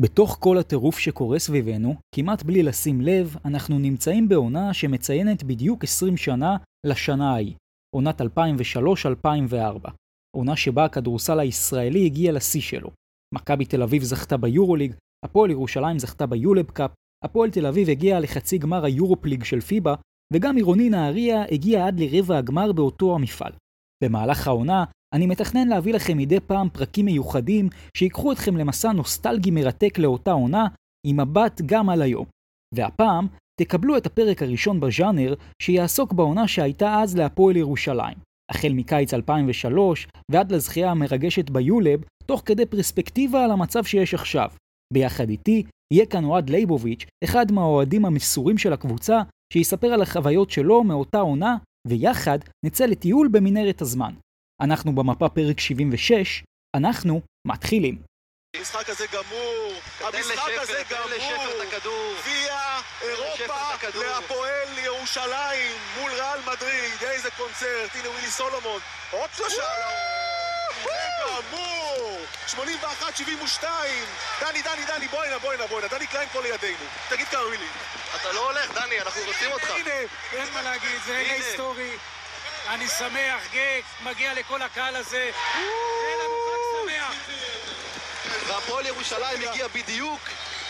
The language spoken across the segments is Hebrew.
בתוך כל הטירוף שקורה סביבנו, כמעט בלי לשים לב, אנחנו נמצאים בעונה שמציינת בדיוק 20 שנה לשנה ההיא, עונת 2003-2004. עונה שבה הכדורסל הישראלי הגיע לשיא שלו. מכבי תל אביב זכתה ביורוליג, הפועל ירושלים זכתה ביולב קאפ, הפועל תל אביב הגיעה לחצי גמר היורופליג של פיבה, וגם עירוני נהריה הגיע עד לרבע הגמר באותו המפעל. במהלך העונה, אני מתכנן להביא לכם מדי פעם פרקים מיוחדים שיקחו אתכם למסע נוסטלגי מרתק לאותה עונה, עם מבט גם על היום. והפעם, תקבלו את הפרק הראשון בז'אנר שיעסוק בעונה שהייתה אז להפועל ירושלים. החל מקיץ 2003 ועד לזכייה המרגשת ביולב, תוך כדי פרספקטיבה על המצב שיש עכשיו. ביחד איתי יהיה כאן אוהד ליבוביץ', אחד מהאוהדים המסורים של הקבוצה, שיספר על החוויות שלו מאותה עונה, ויחד נצא לטיול במנהרת הזמן. אנחנו במפה פרק 76, אנחנו מתחילים. המשחק הזה גמור, המשחק הזה גמור, ויה אירופה להפועל ירושלים מול ריאל מדריד, איזה קונצרט, הנה ווילי סולומון, עוד שלושה. גמור, 81-72, דני, דני, דני, בואי הנה, בואי הנה, בואי הנה, דני קליין פה לידינו, תגיד כמה מילים. אתה לא הולך, דני, אנחנו רוצים אותך. הנה, אין מה להגיד, זה רגע היסטורי. אני שמח, גג, מגיע לכל הקהל הזה. אין לנו חג שמח. והפועל ירושלים הגיע בדיוק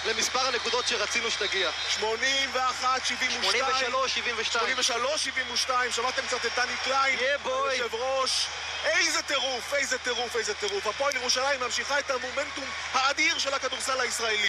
למספר הנקודות שרצינו שתגיע. 81, 72. 83, 72. 83, 72, שמעתם קצת את דני קליין. היושב ראש. איזה טירוף, איזה טירוף, איזה טירוף. הפועל ירושלים ממשיכה את המומנטום האדיר של הכדורסל הישראלי.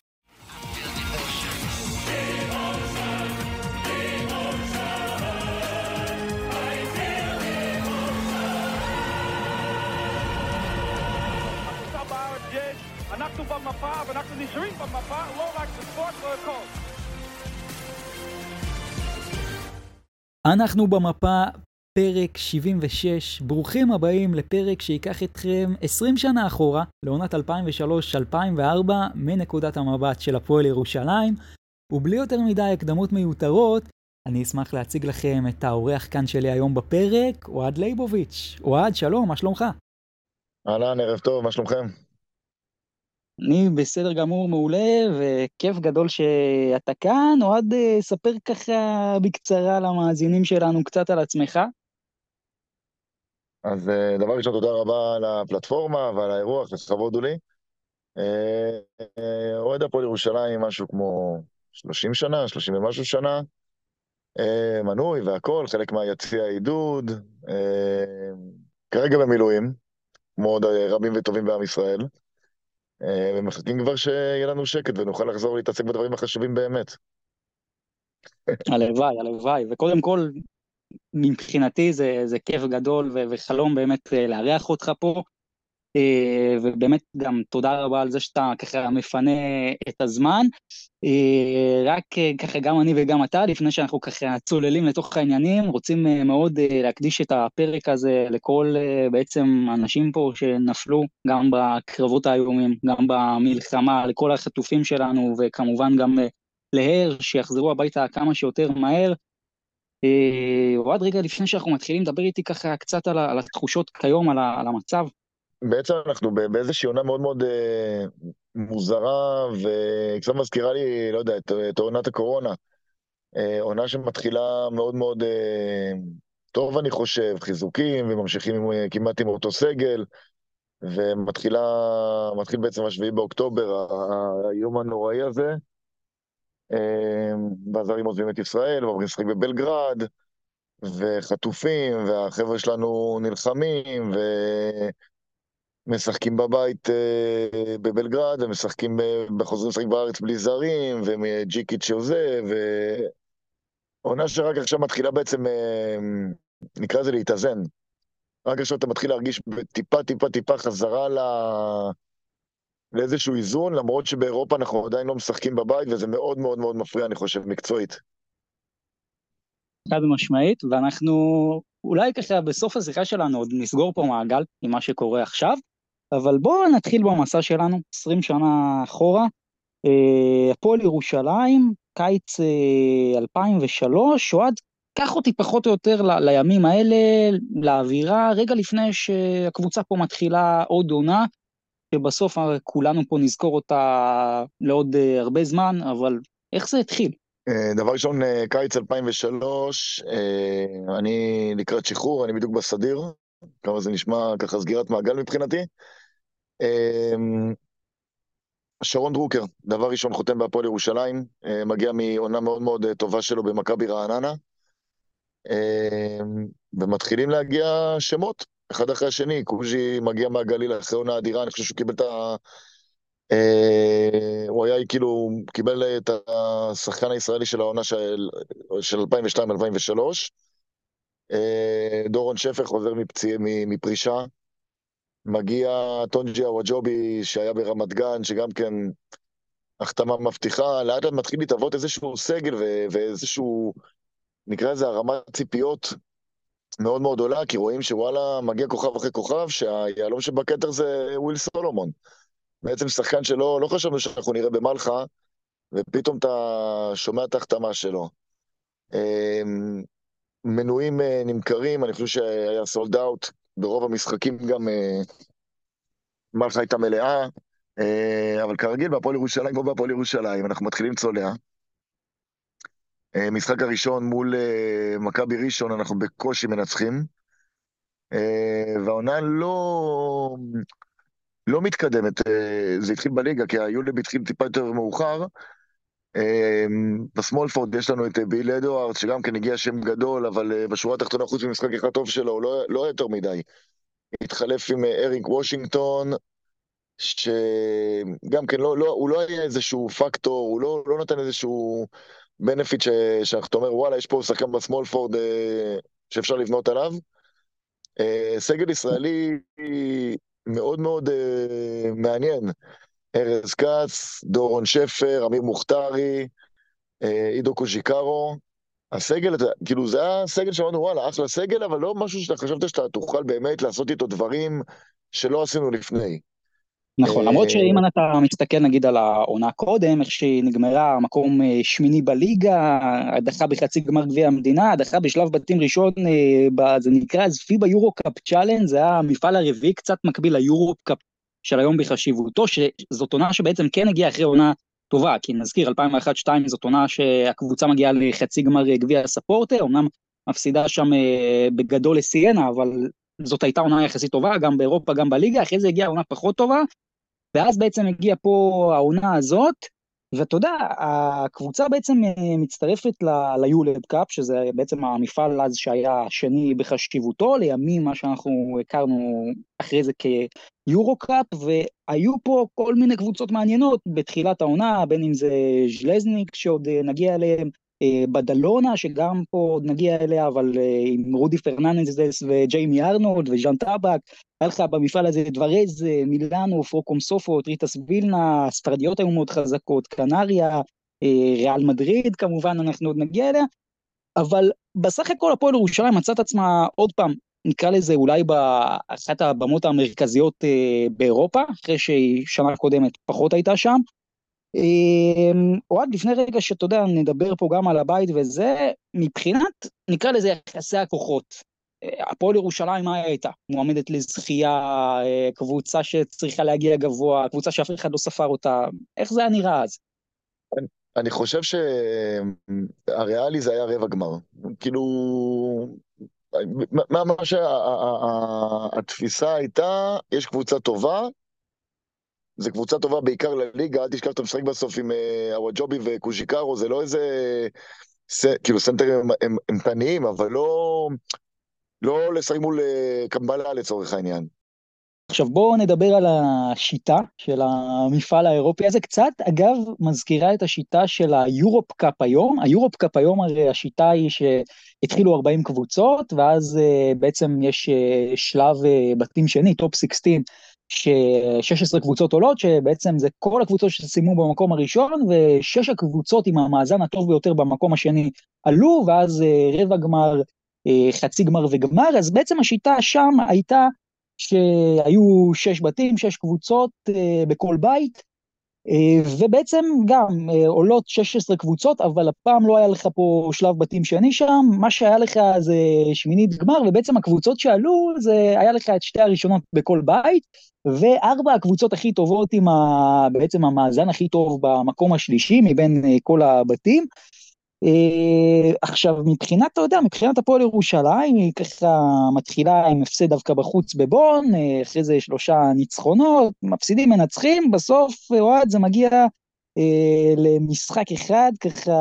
אנחנו במפה ואנחנו נשארים במפה, לא רק בספורט, לא הכל. אנחנו במפה פרק 76, ברוכים הבאים לפרק שייקח אתכם 20 שנה אחורה, לעונת 2003-2004, מנקודת המבט של הפועל ירושלים, ובלי יותר מדי הקדמות מיותרות, אני אשמח להציג לכם את האורח כאן שלי היום בפרק, אוהד ליבוביץ'. אוהד, שלום, מה שלומך? אהלן, ערב טוב, מה שלומכם? אני בסדר גמור, מעולה, וכיף גדול שאתה כאן. אוהד, אה, ספר ככה בקצרה למאזינים שלנו קצת על עצמך. אז אה, דבר ראשון, תודה רבה על הפלטפורמה ועל האירוח, לכבוד הוא לי. אה, אוהד הפועל ירושלים, משהו כמו 30 שנה, 30 ומשהו שנה. מנוי והכול, חלק מהיציע העידוד. כרגע במילואים, כמו עוד רבים וטובים בעם ישראל. אה, ומחכים כבר שיהיה לנו שקט ונוכל לחזור להתעסק בדברים החשובים באמת. הלוואי, הלוואי. וקודם כל, מבחינתי זה, זה כיף גדול ו- וחלום באמת אה, לארח אותך פה. אה, ובאמת גם תודה רבה על זה שאתה ככה מפנה את הזמן. אה, רק אה, ככה גם אני וגם אתה, לפני שאנחנו ככה צוללים לתוך העניינים, רוצים מאוד להקדיש את הפרק הזה לכל בעצם אנשים פה שנפלו גם בקרבות האיומים, גם במלחמה, לכל החטופים שלנו, וכמובן גם להר, שיחזרו הביתה כמה שיותר מהר. אוהד, רגע לפני שאנחנו מתחילים, דבר איתי ככה קצת על, התחושות כיום, על המצב. בעצם אנחנו באיזושהי עונה מאוד מאוד אה, מוזרה, וקצת מזכירה לי, לא יודע, את, את עונת הקורונה. אה, עונה שמתחילה מאוד מאוד אה, טוב, אני חושב, חיזוקים, וממשיכים עם, כמעט עם אותו סגל, ומתחילה, מתחיל בעצם השביעי באוקטובר, היום הנוראי הזה. והזרים עוזבים את ישראל, ועוברים לשחק בבלגרד, וחטופים, והחבר'ה שלנו נלחמים, ו... משחקים בבית אה, בבלגרד, ומשחקים, וחוזרים לשחק בארץ בלי זרים, וג'יקיץ' שעוזב, ועונה שרק עכשיו מתחילה בעצם, אה, נקרא לזה להתאזן. רק עכשיו אתה מתחיל להרגיש טיפה, טיפה, טיפה חזרה ל... לאיזשהו איזון, למרות שבאירופה אנחנו עדיין לא משחקים בבית, וזה מאוד מאוד מאוד מפריע, אני חושב, מקצועית. חד משמעית, ואנחנו אולי ככה בסוף השיחה שלנו עוד נסגור פה מעגל עם מה שקורה עכשיו, אבל בואו נתחיל במסע שלנו, 20 שנה אחורה. אה, הפועל ירושלים, קיץ אה, 2003, אוהד, קח אותי פחות או יותר ל- לימים האלה, לאווירה, רגע לפני שהקבוצה פה מתחילה עוד עונה. שבסוף כולנו פה נזכור אותה לעוד הרבה זמן, אבל איך זה התחיל? דבר ראשון, קיץ 2003, אני לקראת שחרור, אני בדיוק בסדיר, כמה זה נשמע ככה סגירת מעגל מבחינתי. שרון דרוקר, דבר ראשון חותם בהפועל ירושלים, מגיע מעונה מאוד מאוד טובה שלו במכבי רעננה, ומתחילים להגיע שמות, אחד אחרי השני, קוז'י מגיע מהגליל אחרי עונה אדירה, אני חושב שהוא קיבל את ה... הוא היה כאילו, קיבל את השחקן הישראלי של העונה של 2002-2003. דורון שפר חוזר מפרישה. מגיע טונג'י אווג'ובי שהיה ברמת גן, שגם כן החתמה מבטיחה, לאט לאט מתחיל להתהוות איזשהו סגל ואיזשהו, נקרא לזה הרמת ציפיות מאוד מאוד עולה, כי רואים שוואלה, מגיע כוכב אחרי כוכב, שהיהלום שבכתר זה וויל סולומון. בעצם שחקן שלא לא חשבנו שאנחנו נראה במלחה, ופתאום אתה שומע את ההחתמה שלו. אמ, מנויים אה, נמכרים, אני חושב שהיה סולד אאוט, ברוב המשחקים גם אה, מלחה הייתה מלאה, אה, אבל כרגיל בהפועל ירושלים, כמו בהפועל ירושלים, אנחנו מתחילים צולע. משחק הראשון מול מכבי ראשון, אנחנו בקושי מנצחים. והעונה לא, לא מתקדמת. זה התחיל בליגה, כי היולב התחיל טיפה יותר מאוחר, בסמולפורד יש לנו את אה, ביל אדוארד, שגם כן הגיע שם גדול, אבל אה, בשורה התחתונה, חוץ ממשחק אחד טוב שלו, הוא לא, לא יותר מדי. התחלף עם אה, אריק וושינגטון, שגם כן, לא, לא, הוא לא היה איזשהו פקטור, הוא לא, לא נתן איזשהו בנפיט שאתה אומר, וואלה, יש פה שחקן בסמולפורד שאפשר לבנות עליו. סגל ישראלי מאוד מאוד מעניין. ארז כץ, דורון שפר, אמיר מוכתרי, אה, עידו קוז'יקרו. הסגל, כאילו זה היה סגל שאמרנו, וואלה, אחלה סגל, אבל לא משהו שאתה חשבת שאתה תוכל באמת לעשות איתו דברים שלא עשינו לפני. נכון, למרות אה, שאם אתה מסתכל נגיד על העונה קודם, איך שהיא נגמרה, מקום אה, שמיני בליגה, הדחה בחצי גמר גביע המדינה, הדחה בשלב בתים ראשון, זה נקרא אז פיבה יורו קאפ צ'אלנג', זה היה המפעל הרביעי קצת מקביל ליורו קאפ של היום בחשיבותו, שזאת עונה שבעצם כן הגיעה אחרי עונה טובה, כי נזכיר, 2001-2002 זאת עונה שהקבוצה מגיעה לחצי גמר גביע הסאפורטה, אמנם מפסידה שם אה, בגדול לסיינה, אבל זאת הייתה עונה יחסית טובה, גם באירופה, גם בליגה, אחרי זה הגיעה עונה פחות טובה, ואז בעצם הגיעה פה העונה הזאת, ואתה יודע, הקבוצה בעצם אה, מצטרפת ליול"ב קאפ, שזה בעצם המפעל אז שהיה השני בחשיבותו, לימים מה שאנחנו הכרנו אחרי זה כיורו קאפ, והיו פה כל מיני קבוצות מעניינות בתחילת העונה, בין אם זה ז'לזניק, שעוד אה, נגיע אליהם, בדלונה, שגם פה עוד נגיע אליה, אבל אה, עם רודי פרננדס וג'יימי ארנולד וז'אן טאבק, היה לך במפעל הזה דברז, אה, מילאנו, פרוקום סופוט, רייטאס וילנה, הספרדיות היו מאוד חזקות, קנריה, ריאל מדריד כמובן, אנחנו עוד נגיע אליה, אבל בסך הכל הפועל ירושלים מצא את עצמה עוד פעם, נקרא לזה אולי באחת הבמות המרכזיות באירופה, אחרי שהיא שנה קודמת פחות הייתה שם, אוהד, לפני רגע שאתה יודע, נדבר פה גם על הבית וזה, מבחינת, נקרא לזה יחסי הכוחות. אה, הפועל ירושלים, מה הייתה? מועמדת לזכייה, אה, קבוצה שצריכה להגיע גבוה, קבוצה שאף אחד לא ספר אותה, איך זה היה נראה אז? אני חושב שהריאלי זה היה רבע גמר. כאילו, מה, מה שהתפיסה הייתה, יש קבוצה טובה, זו קבוצה טובה בעיקר לליגה, אל תשכח שאתה משחק בסוף עם אה, הוואג'ובי וקוז'יקרו, זה לא איזה... ס... כאילו סנטרים הם, פניים, אבל לא, לא לשחק מול אה, קמבלה לצורך העניין. עכשיו בואו נדבר על השיטה של המפעל האירופי הזה קצת, אגב, מזכירה את השיטה של היורופ קאפ היום. היורופ קאפ היום הרי השיטה היא שהתחילו 40 קבוצות, ואז אה, בעצם יש שלב בתים שני, טופ 16, ש-16 קבוצות עולות, שבעצם זה כל הקבוצות שסיימו במקום הראשון, ושש הקבוצות עם המאזן הטוב ביותר במקום השני עלו, ואז אה, רבע גמר, אה, חצי גמר וגמר, אז בעצם השיטה שם הייתה שהיו שש בתים, שש קבוצות אה, בכל בית, ובעצם גם עולות 16 קבוצות, אבל הפעם לא היה לך פה שלב בתים שני שם, מה שהיה לך זה שמינית גמר, ובעצם הקבוצות שעלו, זה היה לך את שתי הראשונות בכל בית, וארבע הקבוצות הכי טובות עם ה... בעצם המאזן הכי טוב במקום השלישי מבין כל הבתים. Uh, עכשיו, מבחינת, אתה יודע, מבחינת הפועל ירושלים, היא ככה מתחילה עם הפסד דווקא בחוץ בבון, uh, אחרי זה שלושה ניצחונות, מפסידים, מנצחים, בסוף, אוהד, זה מגיע uh, למשחק אחד ככה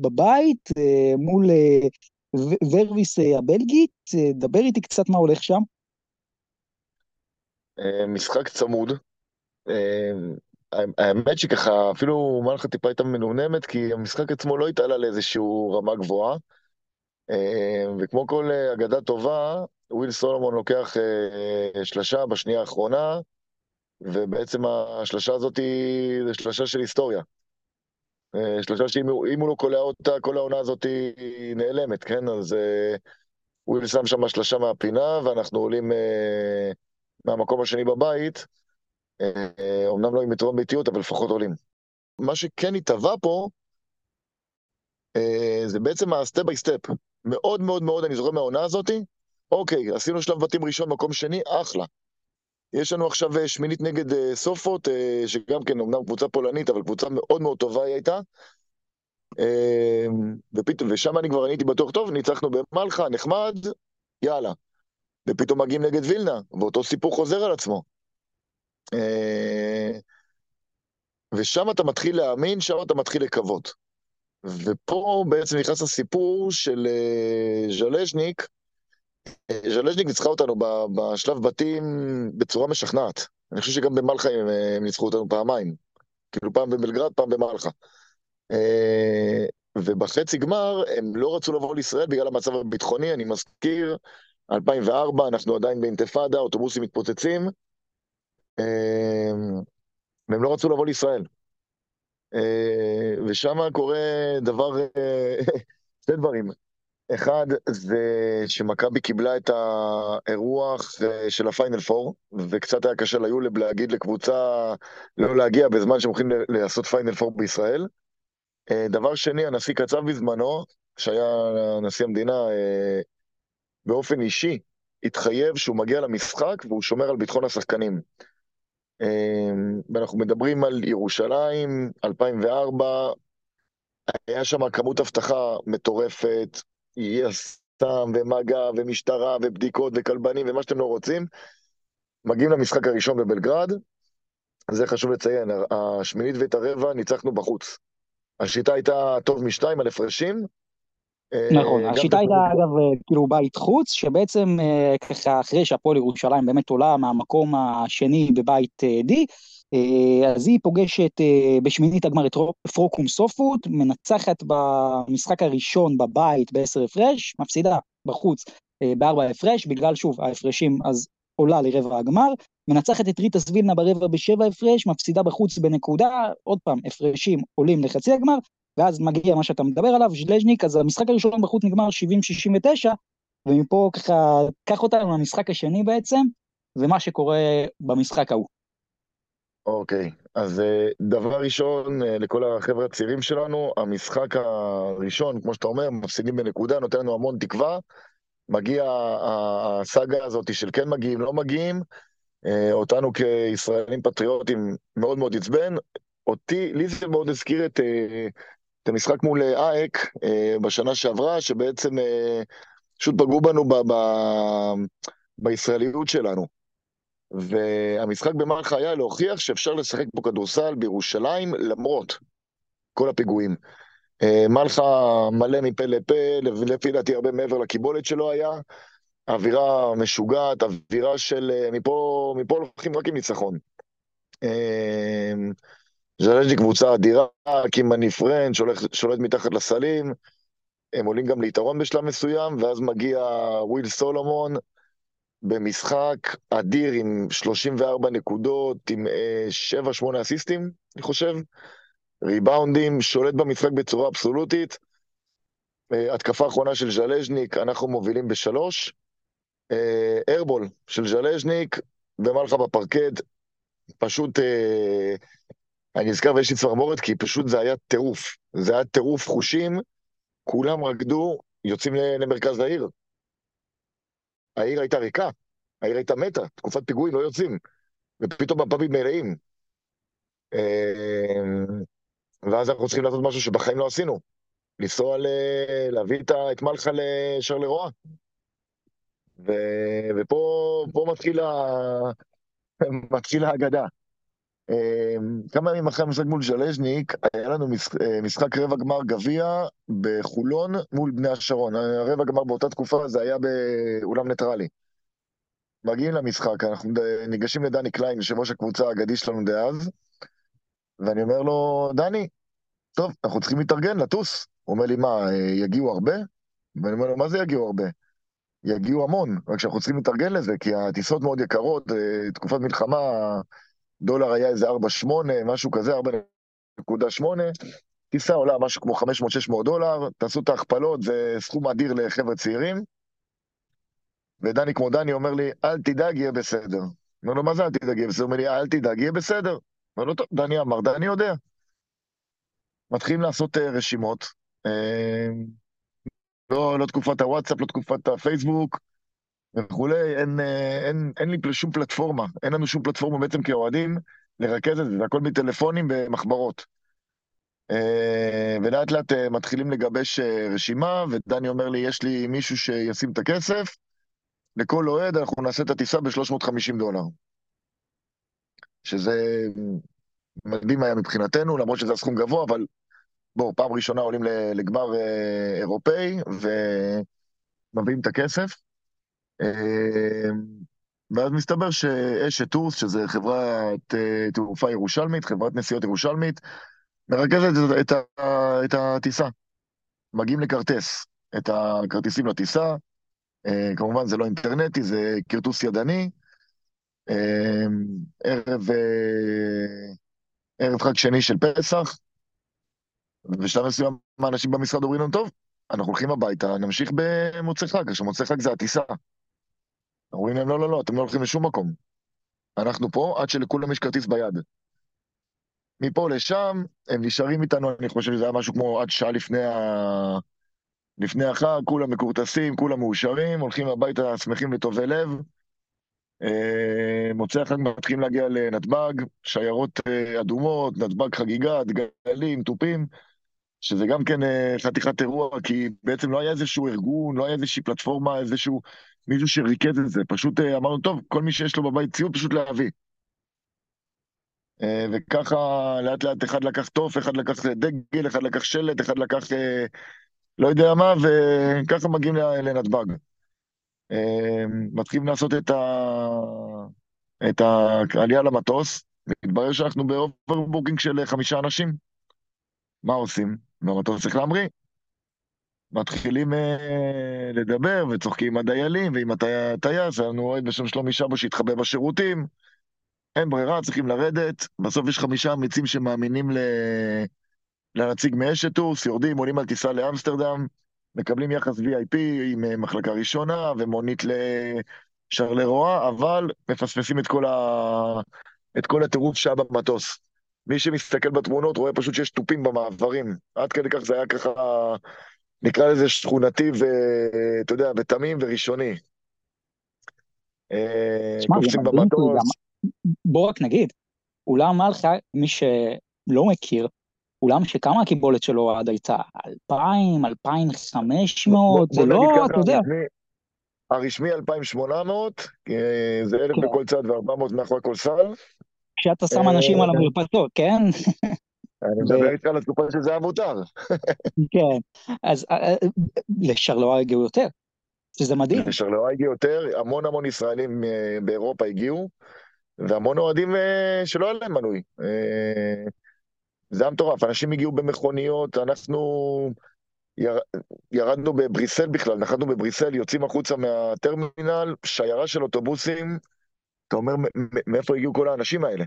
בבית, uh, מול uh, ורביס הבלגית, דבר איתי קצת מה הולך שם. Uh, משחק צמוד, uh, האמת שככה, אפילו מלחה טיפה הייתה מנומנמת, כי המשחק עצמו לא התעלה לאיזושהי רמה גבוהה. אה, וכמו כל אה, אגדה טובה, וויל סולומון לוקח אה, שלשה בשנייה האחרונה, ובעצם השלשה הזאת היא שלשה של היסטוריה. שלשה שאם הוא לא קולע אותה, כל העונה הזאת היא נעלמת, כן? אז וויל שם שם שלשה מהפינה, ואנחנו עולים מהמקום השני בבית. אומנם אה, לא עם יתרון ביתיות, אבל לפחות עולים. מה שכן התהווה פה, אה, זה בעצם ה step by step. מאוד מאוד מאוד, אני זוכר מהעונה הזאתי, אוקיי, עשינו שלב בתים ראשון, מקום שני, אחלה. יש לנו עכשיו אה, שמינית נגד סופוט, שגם כן, אמנם קבוצה פולנית, אבל קבוצה מאוד מאוד טובה היא הייתה. ופתאום, ושם אני כבר הייתי בטוח טוב, ניצחנו במלחה, נחמד, יאללה. ופתאום מגיעים נגד וילנה, ואותו סיפור חוזר על עצמו. אה, ושם אתה מתחיל להאמין, שם אתה מתחיל לקוות. ופה בעצם נכנס הסיפור של אה, ז'לז'ניק. אה, ז'לז'ניק ניצחה אותנו בשלב בתים בצורה משכנעת. אני חושב שגם במלחה הם, הם ניצחו אותנו פעמיים. כאילו פעם בבלגרד, פעם במלחה. ובחצי גמר הם לא רצו לבוא לישראל בגלל המצב הביטחוני, אני מזכיר, 2004, אנחנו עדיין באינתיפאדה, אוטובוסים מתפוצצים, אמ, והם לא רצו לבוא לישראל. אה, ושם קורה דבר, אה, שני דברים. אחד, זה שמכבי קיבלה את האירוח אה, של הפיינל פור, וקצת היה קשה ליולב להגיד לקבוצה לא להגיע בזמן שהם הולכים לעשות פיינל פור בישראל. דבר שני, הנשיא קצב בזמנו, שהיה נשיא המדינה, באופן אישי, התחייב שהוא מגיע למשחק והוא שומר על ביטחון השחקנים. אמ, ואנחנו מדברים על ירושלים, 2004, היה שם כמות אבטחה מטורפת, יס"מ ומג"א ומשטרה ובדיקות וכלבנים ומה שאתם לא רוצים. מגיעים למשחק הראשון בבלגרד, זה חשוב לציין, השמינית ואת הרבע ניצחנו בחוץ. השיטה הייתה טוב משתיים על הפרשים, נכון, השיטה הייתה אגב אה, כאילו בית חוץ, שבעצם אה, ככה אחרי שהפועל ירושלים באמת עולה מהמקום השני בבית אה, D, אז היא פוגשת בשמינית הגמר את פרוקום סופוט, מנצחת במשחק הראשון בבית בעשר הפרש, מפסידה בחוץ בארבע הפרש, בגלל שוב ההפרשים אז עולה לרבע הגמר, מנצחת את ריטה סבילנה ברבע בשבע הפרש, מפסידה בחוץ בנקודה, עוד פעם, הפרשים עולים לחצי הגמר, ואז מגיע מה שאתה מדבר עליו, ז'לז'ניק, אז המשחק הראשון בחוץ נגמר 70-69, ומפה ככה, קח אותנו למשחק השני בעצם, ומה שקורה במשחק ההוא. אוקיי, okay, אז אה, דבר ראשון, אה, לכל החבר'ה הצעירים שלנו, המשחק הראשון, כמו שאתה אומר, מפסידים בנקודה, נותן לנו המון תקווה. מגיע הסאגה הזאת של כן מגיעים, לא מגיעים. אה, אותנו כישראלים פטריוטים מאוד מאוד עצבן. אותי, לי זה מאוד הזכיר את את המשחק מול אה, אייק אה, בשנה שעברה, שבעצם אה, פשוט פגעו בנו ב, ב, בישראליות שלנו. והמשחק במלחה היה להוכיח שאפשר לשחק פה כדורסל בירושלים למרות כל הפיגועים. מלחה מלא מפה לפה, לפי דעתי הרבה מעבר לקיבולת שלו היה. אווירה משוגעת, אווירה של מפה, מפה הולכים רק עם ניצחון. ז'לזניק קבוצה אדירה, קימאני פרנד, שולט מתחת לסלים, הם עולים גם ליתרון בשלב מסוים, ואז מגיע וויל סולומון במשחק אדיר עם 34 נקודות, עם 7-8 אה, אסיסטים, אני חושב, ריבאונדים, שולט במשחק בצורה אבסולוטית. אה, התקפה אחרונה של ז'לז'ניק, אנחנו מובילים בשלוש. אה, של ז'לז'ניק, ומלכה בפרקד, פשוט אני נזכר ויש לי צמרמורת, כי פשוט זה היה טירוף. זה היה טירוף חושים, כולם רקדו, יוצאים למרכז העיר. העיר הייתה ריקה, העיר הייתה מתה, תקופת פיגועים לא יוצאים, ופתאום הפאבים מלאים. אמ, ואז אנחנו צריכים לעשות משהו שבחיים לא עשינו. לנסוע, ל... להביא את מלחה לשרלרואה. ו... ופה מתחיל, ה... מתחיל האגדה. אמ, כמה ימים אחרי המשחק מול ז'לז'ניק, היה לנו אה, משחק רבע גמר גביע בחולון מול בני השרון. הרבע גמר באותה תקופה זה היה באולם ניטרלי. מגיעים למשחק, אנחנו ניגשים לדני קליין, יושב ראש הקבוצה האגדי שלנו דאז, ואני אומר לו, דני, טוב, אנחנו צריכים להתארגן, לטוס. הוא אומר לי, מה, אה, יגיעו הרבה? ואני אומר לו, מה זה יגיעו הרבה? יגיעו המון, רק שאנחנו צריכים להתארגן לזה, כי הטיסות מאוד יקרות, אה, תקופת מלחמה, דולר היה איזה 4.8, משהו כזה, 4.8, טיסה עולה משהו כמו 500-600 דולר, תעשו את ההכפלות, זה סכום אדיר לחבר'ה צעירים. ודני כמו דני אומר לי, אל תדאג, יהיה בסדר. אומר לו, מה זה אל תדאג, יהיה בסדר? הוא אומר לי, אל תדאג, יהיה בסדר. אומר לו, טוב, דני אמר, דני יודע. מתחילים לעשות uh, רשימות. Uh, לא, לא תקופת הוואטסאפ, לא תקופת הפייסבוק וכולי, אין, אה, אין, אין לי שום פלטפורמה, אין לנו שום פלטפורמה בעצם כאוהדים לרכז את זה, זה הכל מטלפונים ומחברות. ולאט לאט מתחילים לגבש רשימה, ודני אומר לי, יש לי מישהו שישים את הכסף, לכל אוהד אנחנו נעשה את הטיסה ב-350 דולר. שזה מדהים היה מבחינתנו, למרות שזה הסכום גבוה, אבל בואו, פעם ראשונה עולים לגמר אה, אירופאי ומביאים את הכסף. אה, ואז מסתבר שאשת טורס, שזה חברת אה, תעופה ירושלמית, חברת נסיעות ירושלמית, מרכזת את, את, את הטיסה. מגיעים לכרטס את הכרטיסים לטיסה, כמובן זה לא אינטרנטי, זה כרטוס ידני. ערב, ערב חג שני של פסח, בשלב מסוים האנשים במשרד אומרים לנו, טוב, אנחנו הולכים הביתה, נמשיך במוצאי חג, עכשיו מוצאי חג זה הטיסה. אומרים להם, לא, לא, לא, אתם לא הולכים לשום מקום. אנחנו פה עד שלכולם יש כרטיס ביד. מפה לשם, הם נשארים איתנו, אני חושב שזה היה משהו כמו עד שעה לפני, ה... לפני החג, כולם מכורטסים, כולם מאושרים, הולכים הביתה שמחים לטובי לב. אה, מוצאי החג מתחילים להגיע לנתב"ג, שיירות אה, אדומות, נתב"ג חגיגה, דגלים, תופים. שזה גם כן אה, חתיכת אירוע, כי בעצם לא היה איזשהו ארגון, לא היה איזושהי פלטפורמה, איזשהו מישהו שריכז את זה. פשוט אה, אמרנו, טוב, כל מי שיש לו בבית ציוד, פשוט להביא. אה, וככה לאט לאט אחד לקח תוף, אחד לקח דגל, אחד לקח שלט, אחד לקח לא יודע מה, וככה מגיעים לנתב"ג. מתחילים לעשות את, ה... את העלייה למטוס, מתברר שאנחנו ב overbooking של חמישה אנשים. מה עושים? המטוס צריך להמריא. מתחילים אה, לדבר וצוחקים עם הדיילים ועם הטייס, היה לנו אוהד בשם שלומי שבו שהתחבא בשירותים. אין ברירה, צריכים לרדת. בסוף יש חמישה אמיצים שמאמינים ל... לנציג מאשטוס, יורדים, עולים על טיסה לאמסטרדם, מקבלים יחס VIP עם אה, מחלקה ראשונה ומונית לשרלרואה, אבל מפספסים את כל, ה... את כל הטירוף שהיה במטוס. מי שמסתכל בתמונות רואה פשוט שיש תופים במעברים. עד כדי כך זה היה ככה, נקרא לזה שכונתי ואתה יודע, ותמים וראשוני. אה, קופצים במטוס. בוא רק נגיד, אולם מלכה, מי שלא מכיר, אולם שכמה הקיבולת שלו עד הייתה? 2,000, 2,500, זה לא, אתה יודע. הרשמי 2,800, אה, זה 1,000 כן. בכל צד ו-400 מאחורי כל סל. כשאתה שם אנשים על המרפסות, כן? אני מדבר איתך על התקופה שזה היה מותר. כן, אז אה, אה, לשרלואה הגיעו יותר, שזה מדהים. לשרלואה הגיעו יותר, המון המון ישראלים אה, באירופה הגיעו, והמון אוהדים שלא היה להם מנוי. זה היה מטורף, אנשים הגיעו במכוניות, אנחנו יר... ירדנו בבריסל בכלל, נחתנו בבריסל, יוצאים החוצה מהטרמינל, שיירה של אוטובוסים, אתה אומר, מאיפה הגיעו כל האנשים האלה?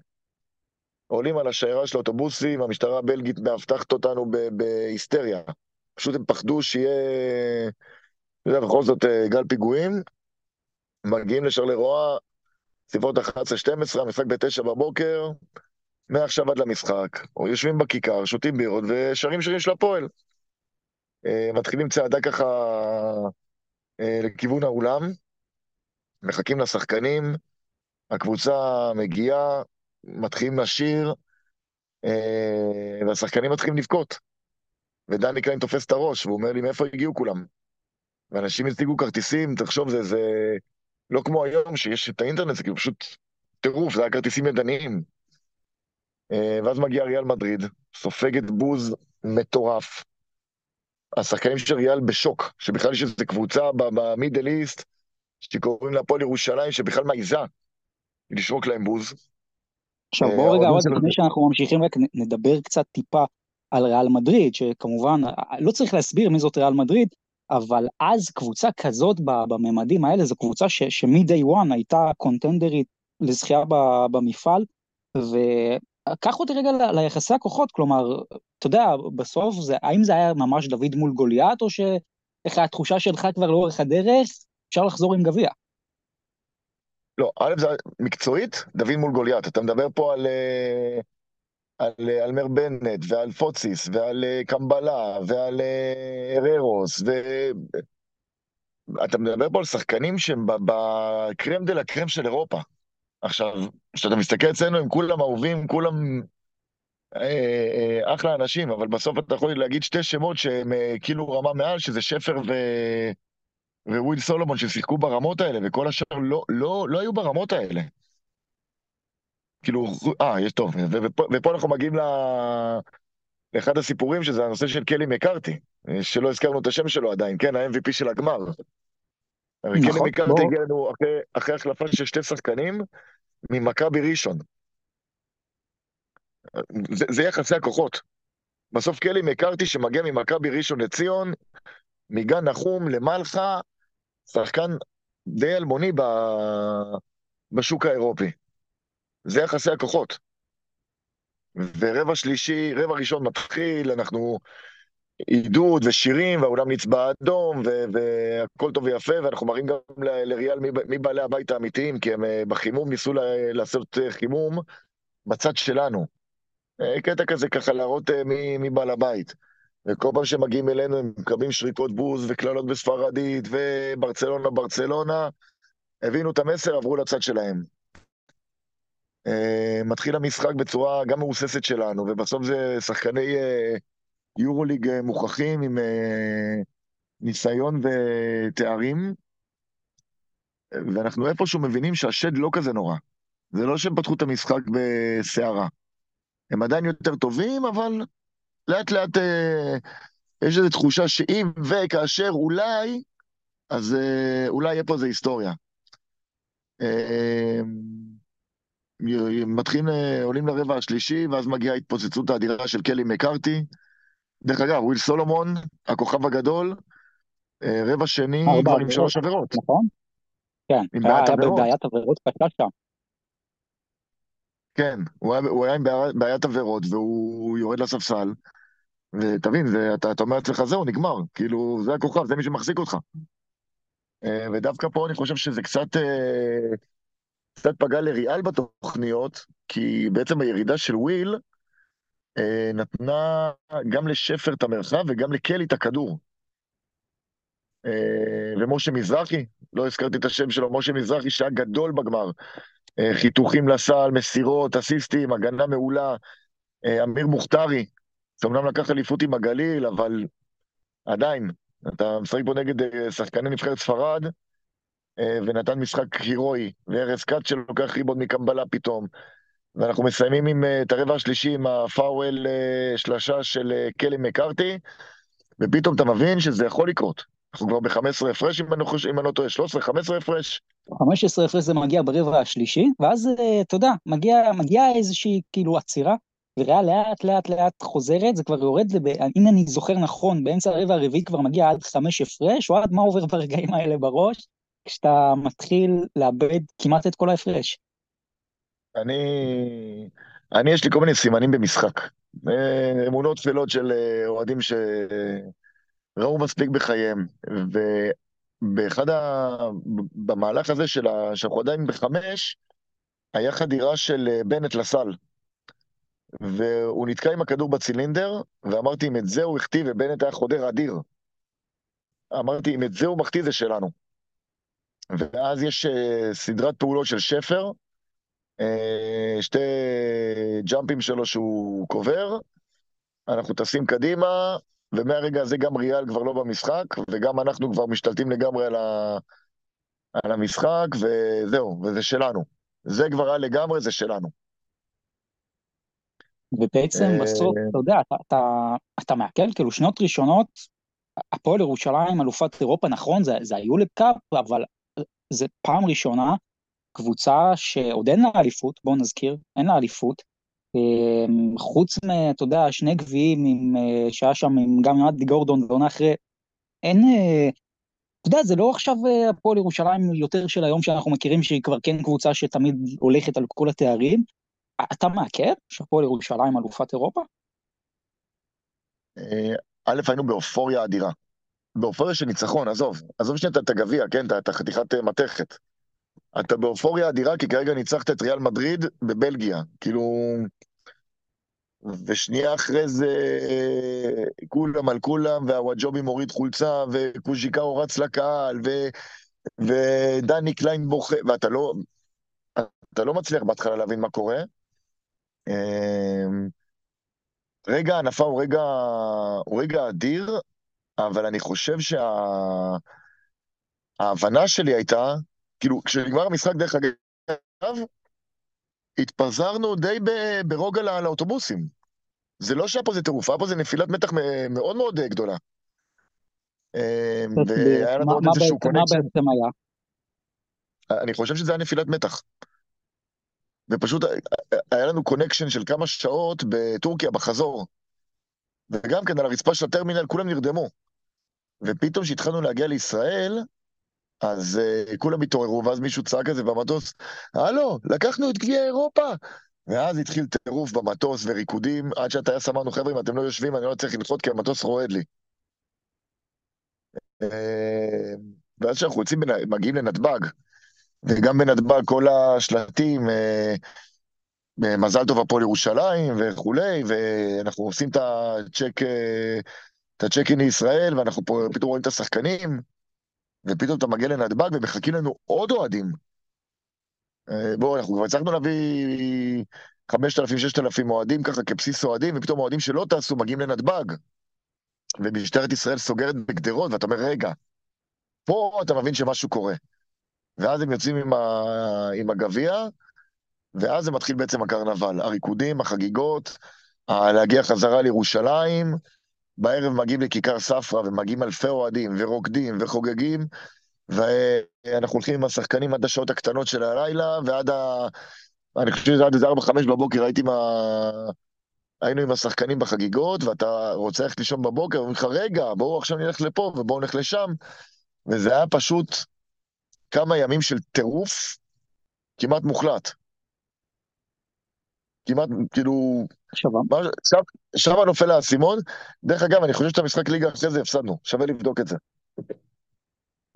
עולים על השיירה של האוטובוסים, המשטרה הבלגית מאבטחת אותנו בהיסטריה. פשוט הם פחדו שיהיה, אתה יודע, בכל זאת אה, גל פיגועים. מגיעים לשרלרואה, סביבות 11-12, המשחק ב-9 בבוקר, מעכשיו עד למשחק, או יושבים בכיכר, שותים בירות ושרים שירים של הפועל. אה, מתחילים צעדה ככה אה, לכיוון האולם, מחכים לשחקנים, הקבוצה מגיעה, מתחילים לשיר, אה, והשחקנים מתחילים לבכות. ודני קליין תופס את הראש, והוא אומר לי, מאיפה הגיעו כולם? ואנשים השיגו כרטיסים, תחשוב, זה, זה לא כמו היום שיש את האינטרנט, זה כאילו פשוט טירוף, זה היה כרטיסים ידניים. אה, ואז מגיע ריאל מדריד, סופגת בוז מטורף. השחקנים של ריאל בשוק, שבכלל יש איזו קבוצה במידל איסט, שקוראים לה הפועל ירושלים, שבכלל מעיזה לשרוק להם בוז. עכשיו בואו רגע, עוד לפני שאנחנו ממשיכים, רק נדבר קצת טיפה על ריאל מדריד, שכמובן, לא צריך להסביר מי זאת ריאל מדריד, אבל אז קבוצה כזאת בממדים האלה, זו קבוצה שמ-day one הייתה קונטנדרית לזכייה במפעל, וקח אותי רגע ליחסי הכוחות, כלומר, אתה יודע, בסוף, זה, האם זה היה ממש דוד מול גוליית, או שאיך התחושה שלך כבר לאורך הדרך, אפשר לחזור עם גביע? לא, א', זה מקצועית, דוד מול גוליית. אתה מדבר פה על, אה, על אה, אלמר בנט, ועל פוציס, ועל אה, קמבלה, ועל הררוס, ו... אתה מדבר פה על שחקנים שהם בקרם דה לה קרם של אירופה. עכשיו, כשאתה מסתכל אצלנו, הם כולם אהובים, כולם אה, אה, אחלה אנשים, אבל בסוף אתה יכול להגיד שתי שמות שהם אה, כאילו רמה מעל, שזה שפר ו... וויל סולומון ששיחקו ברמות האלה, וכל השאר לא, לא, לא היו ברמות האלה. כאילו, אה, יש טוב, ופה, ופה אנחנו מגיעים ל... לאחד הסיפורים, שזה הנושא של קלי מקארתי, שלא הזכרנו את השם שלו עדיין, כן, ה-MVP של הגמר. נכון, קלי מקארתי הגיע לנו אחרי, אחרי החלפה של שתי שחקנים ממכבי ראשון. זה, זה יחסי הכוחות. בסוף קלי מקארתי שמגיע ממכבי ראשון לציון, מגן נחום למלחה, שחקן די אלמוני ב... בשוק האירופי. זה יחסי הכוחות. ורבע שלישי, רבע ראשון מתחיל, אנחנו עידוד ושירים, והאולם נצבע אדום, והכל טוב ויפה, ואנחנו מראים גם לריאל מי, בעלי הבית האמיתיים, כי הם אה, בחימום ניסו לעשות אה, חימום בצד שלנו. אה, קטע כזה ככה להראות מי, מי בעל הבית. וכל פעם שמגיעים אלינו הם מקבלים שריקות בוז וקללות בספרדית וברצלונה ברצלונה. הבינו את המסר, עברו לצד שלהם. Uh, מתחיל המשחק בצורה גם מהוססת שלנו, ובסוף זה שחקני uh, יורוליג uh, מוכחים עם ניסיון ותארים, ואנחנו איפשהו מבינים שהשד לא כזה נורא. זה לא שהם פתחו את המשחק בסערה. הם עדיין יותר טובים, אבל לאט לאט אה, יש איזו תחושה שאם וכאשר אולי, אז אה, אולי יהיה פה איזו היסטוריה. אה, מתחילים, אה, עולים לרבע השלישי, ואז מגיעה ההתפוצצות האדירה של קלי מקארתי. דרך אגב, וויל סולומון, הכוכב הגדול, אה, רבע שני כבר עם שלוש עבירות. נכון. כן, היה בעיית עבירות קשה שם. כן, הוא היה, הוא היה עם בעיית עבירות, והוא יורד לספסל, ותבין, זה, אתה, אתה אומר לעצמך, זהו, נגמר. כאילו, זה הכוכב, זה מי שמחזיק אותך. אה, ודווקא פה אני חושב שזה קצת, אה, קצת פגע לריאל בתוכניות, כי בעצם הירידה של וויל אה, נתנה גם לשפר את המרחב וגם לקלי את הכדור. ומשה מזרחי, לא הזכרתי את השם שלו, משה מזרחי שהיה גדול בגמר. חיתוכים לסל, מסירות, אסיסטים, הגנה מעולה. אמיר מוכתרי, שאומנם לקח אליפות עם הגליל, אבל עדיין, אתה משחק פה נגד אה, שחקני נבחרת ספרד, אה, ונתן משחק הירואי, וארז כץ שלוקח ריבון מקמבלה פתאום. ואנחנו מסיימים עם, אה, את הרבע השלישי עם הפאוול שלשה של קלי מקארתי, ופתאום אתה מבין שזה יכול לקרות. אנחנו כבר ב-15 הפרש, אם אני לא טועה, 13, 15 הפרש. 15 הפרש זה מגיע ברבע השלישי, ואז, אתה יודע, מגיע, מגיע איזושהי כאילו עצירה, וריאל לאט לאט לאט חוזרת, זה כבר יורד, לב... אם אני זוכר נכון, באמצע הרבע הרביעי כבר מגיע עד חמש הפרש, או עד מה עובר ברגעים האלה בראש, כשאתה מתחיל לאבד כמעט את כל ההפרש. אני, אני יש לי כל מיני סימנים במשחק. אה, אמונות תפילות של אה, אוהדים שראו מספיק בחייהם, ובאחד ה... במהלך הזה של ה... שאנחנו עדיין בחמש, היה חדירה של אה, בנט לסל. והוא נתקע עם הכדור בצילינדר, ואמרתי, אם את זה הוא החטיא, ובנט היה חודר אדיר. אמרתי, אם את זה הוא מחטיא, זה שלנו. ואז יש uh, סדרת פעולות של שפר, uh, שתי ג'אמפים שלו שהוא קובר, אנחנו טסים קדימה, ומהרגע הזה גם ריאל כבר לא במשחק, וגם אנחנו כבר משתלטים לגמרי על, ה... על המשחק, וזהו, וזה שלנו. זה כבר היה לגמרי, זה שלנו. ובעצם אה, בסוף, אתה יודע, אתה, אתה, אתה מעכל, כאילו שנות ראשונות, הפועל ירושלים, אלופת אירופה, נכון, זה, זה היולד קאפ, אבל זה פעם ראשונה קבוצה שעוד אין לה אליפות, בואו נזכיר, אין לה אליפות, חוץ מ... אתה יודע, שני גביעים אה, שהיה שם גם עם עדי גורדון ועונה אחרי, אין... אה, אתה יודע, זה לא עכשיו אה, הפועל ירושלים יותר של היום שאנחנו מכירים, שהיא כבר כן קבוצה שתמיד הולכת על כל התארים. אתה מעכב שהפועל ירושלים אלופת אירופה? א', היינו באופוריה אדירה. באופוריה של ניצחון, עזוב. עזוב שנייה את הגביע, כן? את החתיכת מתכת. אתה באופוריה אדירה, כי כרגע ניצחת את ריאל מדריד בבלגיה. כאילו... ושנייה אחרי זה כולם על כולם, והוואג'ובי מוריד חולצה, וקוז'יקאו רץ לקהל, ו... ודני קליין בוכה, ואתה לא, אתה לא מצליח בהתחלה להבין מה קורה. אמ, רגע ההנפה הוא רגע, הוא רגע אדיר, אבל אני חושב שההבנה שלי הייתה, כאילו, כשנגמר המשחק, דרך אגב, התפזרנו די ברוגע לאוטובוסים. זה לא שהיה פה איזה טירוף, היה פה איזה נפילת מתח מאוד מאוד גדולה. אמ, והיה לנו עוד איזשהו קונקשן. מה בעצם היה? אני חושב שזה היה נפילת מתח. ופשוט היה לנו connection של כמה שעות בטורקיה, בחזור. וגם כן על הרצפה של הטרמינל כולם נרדמו. ופתאום כשהתחלנו להגיע לישראל, אז אה, כולם התעוררו, ואז מישהו צעק כזה במטוס, הלו, לקחנו את גביע אירופה! ואז התחיל טירוף במטוס וריקודים, עד שהטייס אמרנו, חבר'ה, אם אתם לא יושבים, אני לא צריך לנחות כי המטוס רועד לי. אה, ואז כשאנחנו יוצאים, מגיעים לנתב"ג, וגם בנתב"ג כל השלטים, אה, מזל טוב הפועל ירושלים וכולי, ואנחנו עושים את הצ'ק, את הצ'ק-אין לישראל, ואנחנו פה פתאום רואים את השחקנים, ופתאום אתה מגיע לנתב"ג ומחכים לנו עוד אוהדים. אה, בואו, אנחנו כבר הצלחנו להביא 5,000-6,000 אוהדים ככה כבסיס אוהדים, ופתאום אוהדים שלא טסו מגיעים לנתב"ג. ומשטרת ישראל סוגרת בגדרות, ואתה אומר, רגע, פה אתה מבין שמשהו קורה. ואז הם יוצאים עם, ה... עם הגביע, ואז זה מתחיל בעצם הקרנבל. הריקודים, החגיגות, להגיע חזרה לירושלים, בערב מגיעים לכיכר ספרא ומגיעים אלפי אוהדים ורוקדים וחוגגים, ואנחנו הולכים עם השחקנים עד השעות הקטנות של הלילה, ועד ה... אני חושב שזה עד איזה 4-5 בבוקר הייתי עם ה... היינו עם השחקנים בחגיגות, ואתה רוצה ללכת לישון בבוקר, ואומרים לך, רגע, בואו עכשיו נלך לפה ובואו נלך לשם. וזה היה פשוט כמה ימים של טירוף כמעט מוחלט. כמעט, כאילו... שם נופל האסימון. דרך אגב, אני חושב שאת המשחק ליגה אחרי זה הפסדנו, שווה לבדוק את זה.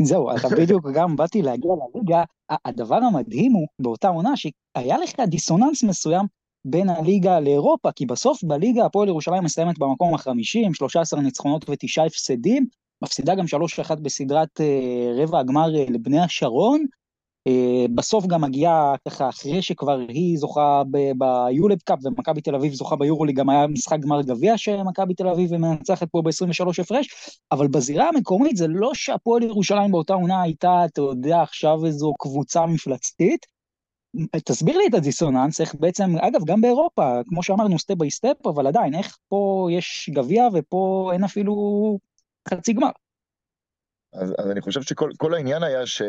זהו, אתה בדיוק גם באתי להגיע לליגה, הדבר המדהים הוא באותה עונה שהיה לך דיסוננס מסוים בין הליגה לאירופה, כי בסוף בליגה הפועל ירושלים מסיימת במקום החמישי עם 13 ניצחונות ותשעה הפסדים, מפסידה גם 3-1 בסדרת אה, רבע הגמר אה, לבני השרון, בסוף גם מגיעה ככה אחרי שכבר היא זוכה ביולד קאפ ומכבי תל אביב זוכה ביורולי, גם היה משחק גמר גביע שמכבי תל אביב מנצחת פה ב-23 הפרש, אבל בזירה המקומית זה לא שהפועל ירושלים באותה עונה הייתה, אתה יודע, עכשיו איזו קבוצה מפלצתית. תסביר לי את הדיסוננס, איך בעצם, אגב, גם באירופה, כמו שאמרנו, step by step, אבל עדיין, איך פה יש גביע ופה אין אפילו חצי גמר. אז, אז אני חושב שכל העניין היה ש...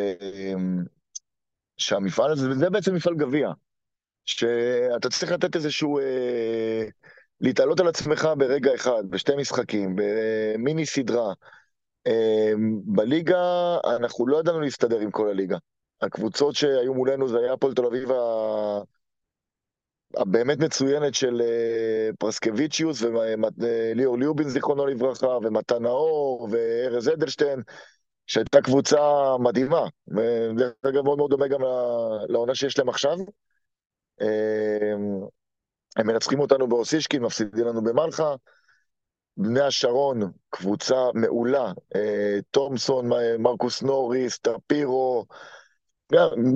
שהמפעל הזה, וזה בעצם מפעל גביע, שאתה צריך לתת איזשהו, אה, להתעלות על עצמך ברגע אחד, בשתי משחקים, במיני סדרה. אה, בליגה, אנחנו לא ידענו להסתדר עם כל הליגה. הקבוצות שהיו מולנו זה היה הפועל תל אביב ה... הבאמת מצוינת של אה, פרסקוויצ'יוס וליאור ליובין, זיכרונו לברכה, ומתן נאור, וארז אדלשטיין. שהייתה קבוצה מדהימה, ודרך אגב מאוד מאוד דומה גם לעונה שיש להם עכשיו. אמ, הם מנצחים אותנו באוסישקין, מפסידים לנו במלחה. בני השרון, קבוצה מעולה, אה, תומסון, מרקוס נוריס, טרפירו,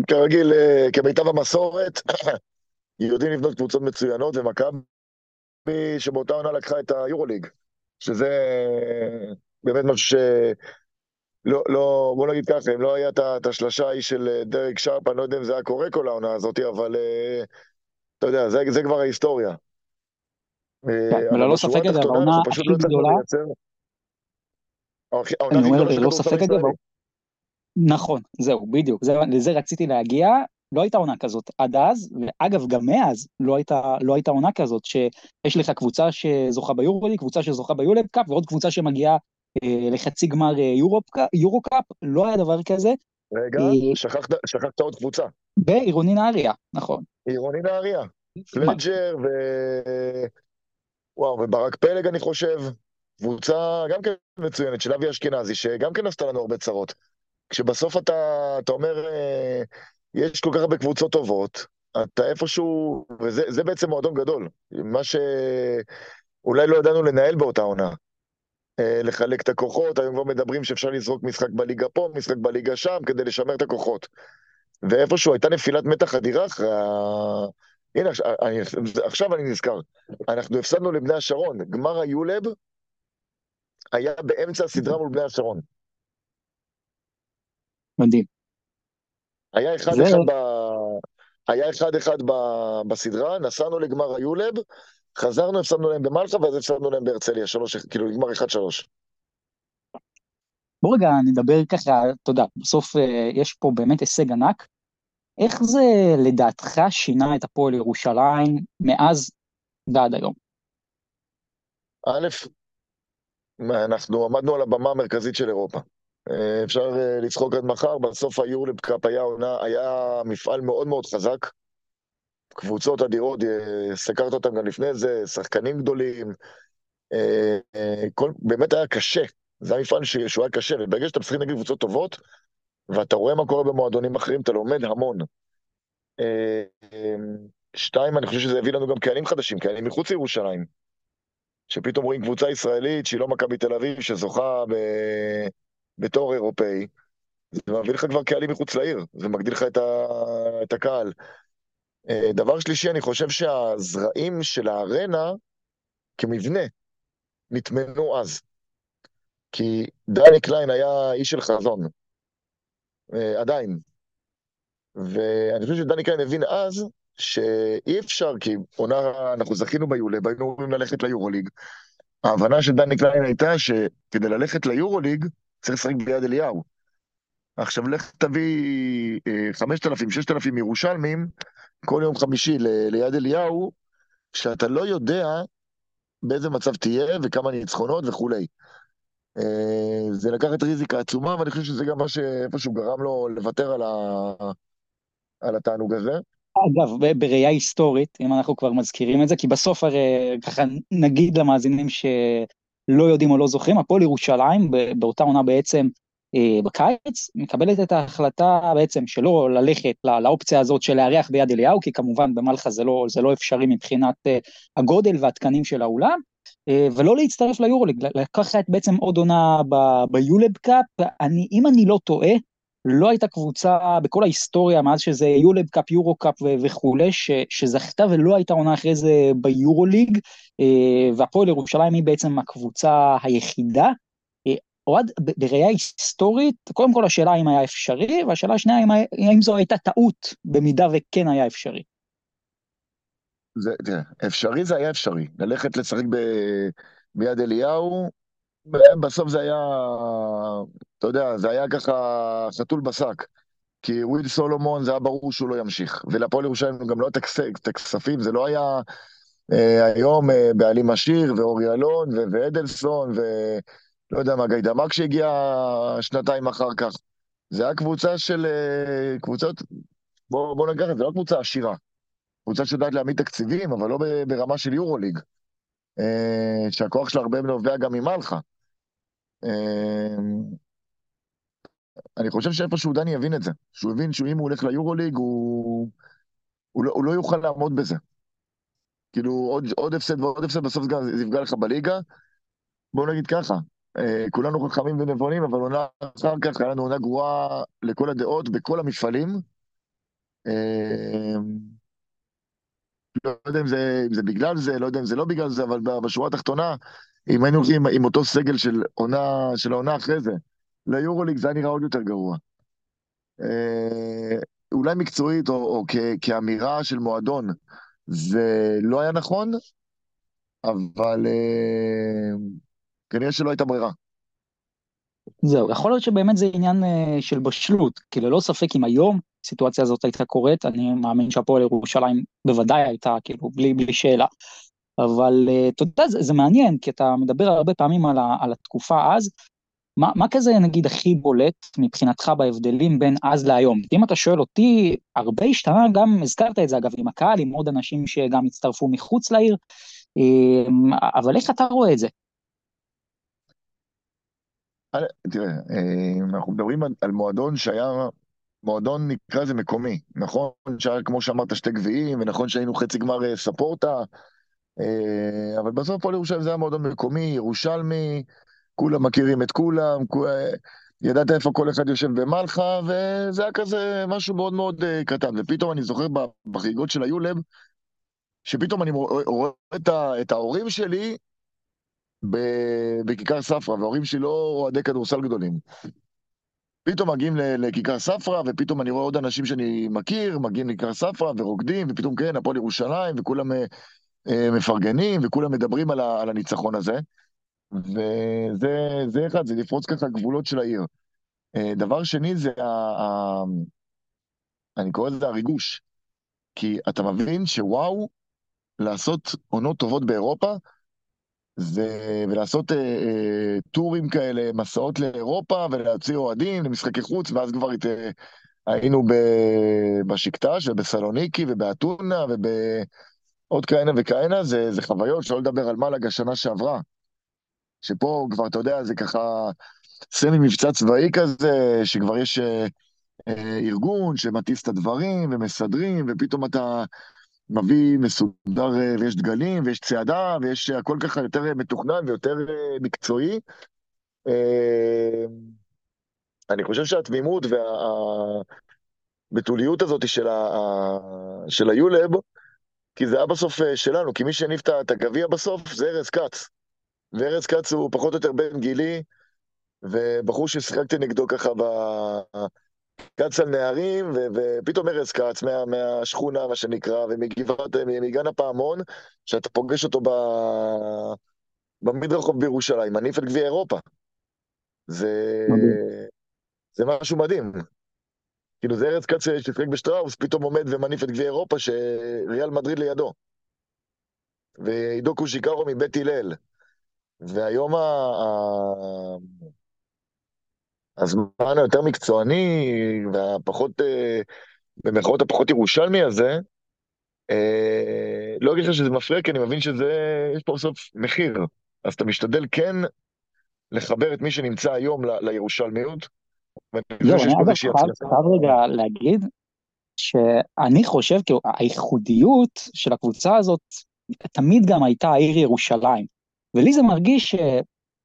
כרגיל, אה, כמיטב המסורת, יודעים לבנות קבוצות מצוינות, ומכבי שבאותה עונה לקחה את היורוליג, שזה באמת משהו. לא, לא, בוא נגיד ככה, אם לא היה את השלושה ההיא של אה, דרק שרפ, אני לא יודע אם זה היה קורה כל העונה הזאת, אבל אתה יודע, זה, זה כבר ההיסטוריה. כן, וללא ספק אגב, העונה הכי לא גדולה... אני אומר, ללא ספק אגב, נכון, זהו, בדיוק, לזה רציתי להגיע, לא הייתה עונה כזאת עד אז, ואגב, גם מאז לא הייתה, לא הייתה עונה כזאת, שיש לך קבוצה שזוכה ביורוליג, קבוצה שזוכה ביולב קאפ, ועוד קבוצה שמגיעה אה, לחצי גמר אה, יורו קאפ, לא היה דבר כזה. רגע, אה, שכחת, שכחת עוד קבוצה. בעירוני נהריה, נכון. עירוני נהריה. פלג'ר ו... וואו, וברק פלג אני חושב, קבוצה גם כן מצוינת של אבי אשכנזי, שגם כן עשתה לנו הרבה צרות. כשבסוף אתה, אתה אומר, אה, יש כל כך הרבה קבוצות טובות, אתה איפשהו, וזה בעצם מועדון גדול, מה שאולי לא ידענו לנהל באותה עונה. אה, לחלק את הכוחות, היום כבר מדברים שאפשר לזרוק משחק בליגה פה, משחק בליגה שם, כדי לשמר את הכוחות. ואיפשהו הייתה נפילת מתח אדירה אחרי ה... הנה, אני, עכשיו אני נזכר. אנחנו הפסדנו לבני השרון. גמר היולב היה באמצע הסדרה מול בני השרון. מדהים. היה אחד זה... אחד ב... היה אחד אחד ב... בסדרה, נסענו לגמר היולב, חזרנו, הפסדנו להם במלחה, ואז הפסדנו להם בהרצליה, שלוש, כאילו נגמר אחד שלוש. בוא רגע נדבר ככה, אתה יודע, בסוף אה, יש פה באמת הישג ענק. איך זה לדעתך שינה את הפועל ירושלים מאז ועד היום? א', אנחנו עמדנו על הבמה המרכזית של אירופה. אה, אפשר אה, לצחוק עד מחר, בסוף היורליפ קאפ היה עונה, היה מפעל מאוד מאוד חזק. קבוצות אדירות, סקרת אותם גם לפני זה, שחקנים גדולים. כל, באמת היה קשה זה היה מפעל שהוא היה קשה, וברגע שאתה משחק נגד קבוצות טובות, ואתה רואה מה קורה במועדונים אחרים, אתה לומד המון. אה, שתיים, אני חושב שזה הביא לנו גם קהלים חדשים, קהלים מחוץ לירושלים. שפתאום רואים קבוצה ישראלית שהיא לא מכבי תל אביב, שזוכה ב... בתור אירופאי, זה מביא לך כבר קהלים מחוץ לעיר, זה מגדיל לך את, ה... את הקהל. אה, דבר שלישי, אני חושב שהזרעים של הארנה, כמבנה, נטמנו אז. כי דני קליין היה איש של חזון, אה, עדיין. ואני חושב שדני קליין הבין אז שאי אפשר, כי עונה, אנחנו זכינו ביולב, היינו אמורים ללכת ליורוליג. ההבנה של דני קליין הייתה שכדי ללכת ליורוליג צריך לשחק ביד אליהו. עכשיו לך תביא 5,000, אה, 6,000 ירושלמים כל יום חמישי ל- ליד אליהו, שאתה לא יודע באיזה מצב תהיה וכמה ניצחונות וכולי. אה, זה לקחת ריזיקה עצומה, ואני חושב שזה גם מה שאיפשהו גרם לו לוותר על, ה... על התענוג הזה. אגב, בראייה היסטורית, אם אנחנו כבר מזכירים את זה, כי בסוף הרי ככה נגיד למאזינים שלא יודעים או לא זוכרים, הפועל ירושלים באותה עונה בעצם בקיץ, מקבלת את ההחלטה בעצם שלא ללכת לא, לאופציה הזאת של לארח ביד אליהו, כי כמובן במלחה זה לא, זה לא אפשרי מבחינת אה, הגודל והתקנים של האולם, אה, ולא להצטרף ליורוליג, לקחת בעצם עוד עונה ביולב קאפ, אני, אם אני לא טועה, לא הייתה קבוצה בכל ההיסטוריה מאז שזה יולב קאפ, יורו קאפ וכולי, שזכתה ולא הייתה עונה אחרי זה ביורוליג, אה, והפועל ירושלים היא בעצם הקבוצה היחידה. אוהד, בראייה היסטורית, קודם כל השאלה האם היה אפשרי, והשאלה השנייה האם, האם זו הייתה טעות, במידה וכן היה אפשרי. זה, תראה, אפשרי זה היה אפשרי. ללכת לשחק ב, ביד אליהו, בסוף זה היה, אתה יודע, זה היה ככה חתול בשק. כי וויל סולומון, זה היה ברור שהוא לא ימשיך. ולפועל ירושלים גם לא את הכספים, זה לא היה אה, היום אה, בעלים עשיר, ואורי אלון, ו- ולא יודע מה, גיידמק שהגיע שנתיים אחר כך. זה היה קבוצה של, אה, קבוצות, בוא, בוא נגיד, זה לא קבוצה עשירה. קבוצה שיודעת להעמיד תקציבים, אבל לא ברמה של יורוליג. אה, שהכוח שלה הרבה נובע גם ממלחה. אה, אני חושב שאיפשהו דני יבין את זה. שהוא הבין שאם הוא הולך ליורוליג, הוא, הוא, לא, הוא לא יוכל לעמוד בזה. כאילו עוד, עוד הפסד ועוד הפסד, בסוף זה יפגע לך בליגה. בוא נגיד ככה, כולנו חכמים ונבונים, אבל עונה אחר כך היה לנו עונה גרועה לכל הדעות בכל המפעלים. אה, לא יודע אם זה, אם זה בגלל זה, לא יודע אם זה לא בגלל זה, אבל בשורה התחתונה, אם היינו הולכים עם אותו סגל של עונה, של העונה אחרי זה, ליורוליג זה היה נראה עוד יותר גרוע. אה, אולי מקצועית או, או כ, כאמירה של מועדון, זה לא היה נכון, אבל אה, כנראה שלא הייתה ברירה. זהו, יכול להיות שבאמת זה עניין uh, של בשלות, כי ללא ספק אם היום הסיטואציה הזאת הייתה קורית, אני מאמין שהפועל ירושלים בוודאי הייתה, כאילו, בלי, בלי שאלה. אבל uh, אתה יודע, זה, זה מעניין, כי אתה מדבר הרבה פעמים על, ה, על התקופה אז, מה, מה כזה נגיד הכי בולט מבחינתך בהבדלים בין אז להיום? אם אתה שואל אותי, הרבה השתנה, גם הזכרת את זה אגב עם הקהל, עם עוד אנשים שגם הצטרפו מחוץ לעיר, אמ, אבל איך אתה רואה את זה? תראה, אה, אנחנו מדברים על, מועדון שהיה מועדון נקרא לזה מקומי, נכון שהיה כמו שאמרת שתי גביעים, ונכון שהיינו חצי גמר אה, ספורטה, אה, אבל בסוף פה לירושלים זה היה מועדון מקומי, ירושלמי, כולם מכירים את כולם, ידעת איפה כל אחד יושב במלחה, וזה היה כזה משהו מאוד מאוד קטן. ופתאום אני זוכר בחגיגות של היולב, שפתאום אני רואה את ההורים שלי בכיכר ספרא, וההורים שלי לא אוהדי כדורסל גדולים. פתאום מגיעים לכיכר ספרא, ופתאום אני רואה עוד אנשים שאני מכיר, מגיעים לכיכר ספרא ורוקדים, ופתאום כן, הפועל ירושלים, וכולם אה, אה, מפרגנים, וכולם מדברים על, על הניצחון הזה. וזה אחד, זה לפרוץ ככה גבולות של העיר. אה, דבר שני זה, ה, ה, אני קורא לזה הריגוש. כי אתה מבין שוואו, לעשות עונות טובות באירופה, זה, ולעשות אה, אה, טורים כאלה, מסעות לאירופה, ולהוציא אוהדים למשחקי חוץ, ואז כבר הת, אה, היינו ב, בשקטש ובסלוניקי ובאתונה ובעוד כהנה וכהנה, זה, זה חוויות, שלא לדבר על מלאג השנה שעברה. שפה כבר, אתה יודע, זה ככה סמי מבצע צבאי כזה, שכבר יש אה, אה, ארגון שמטיס את הדברים ומסדרים, ופתאום אתה מביא מסודר אה, ויש דגלים ויש צעדה ויש הכל ככה יותר מתוכנן ויותר אה, מקצועי. אה, אני חושב שהתמימות והבתוליות הזאת של, ה... של היולב, כי זה היה בסוף שלנו, כי מי שהניף את הגביע בסוף זה ארז כץ. וארז כץ הוא פחות או יותר בן גילי, ובחור ששיחקתי נגדו ככה ב... כץ על נערים, ופתאום ארז כץ מה, מהשכונה, מה שנקרא, ומגבעת, מגן הפעמון, שאתה פוגש אותו ב... במדרחוב בירושלים, מניף את גביע אירופה. זה... זה משהו מדהים. כאילו זה ארז כץ ששיחק בשטראוס, פתאום עומד ומניף את גביע אירופה, שריאל מדריד לידו. ועידו קושיקרו מבית הלל. והיום ה... הזמן היותר מקצועני והפחות, אה, במירכאות הפחות ירושלמי הזה, אה, לא אגיד לך שזה מפריע, כי אני מבין שזה, יש פה בסוף מחיר. אז אתה משתדל כן לחבר את מי שנמצא היום לירושלמיות. זהו, אני אגב חייב רגע להגיד, שאני חושב, כאילו, הייחודיות של הקבוצה הזאת תמיד גם הייתה העיר ירושלים. ולי זה מרגיש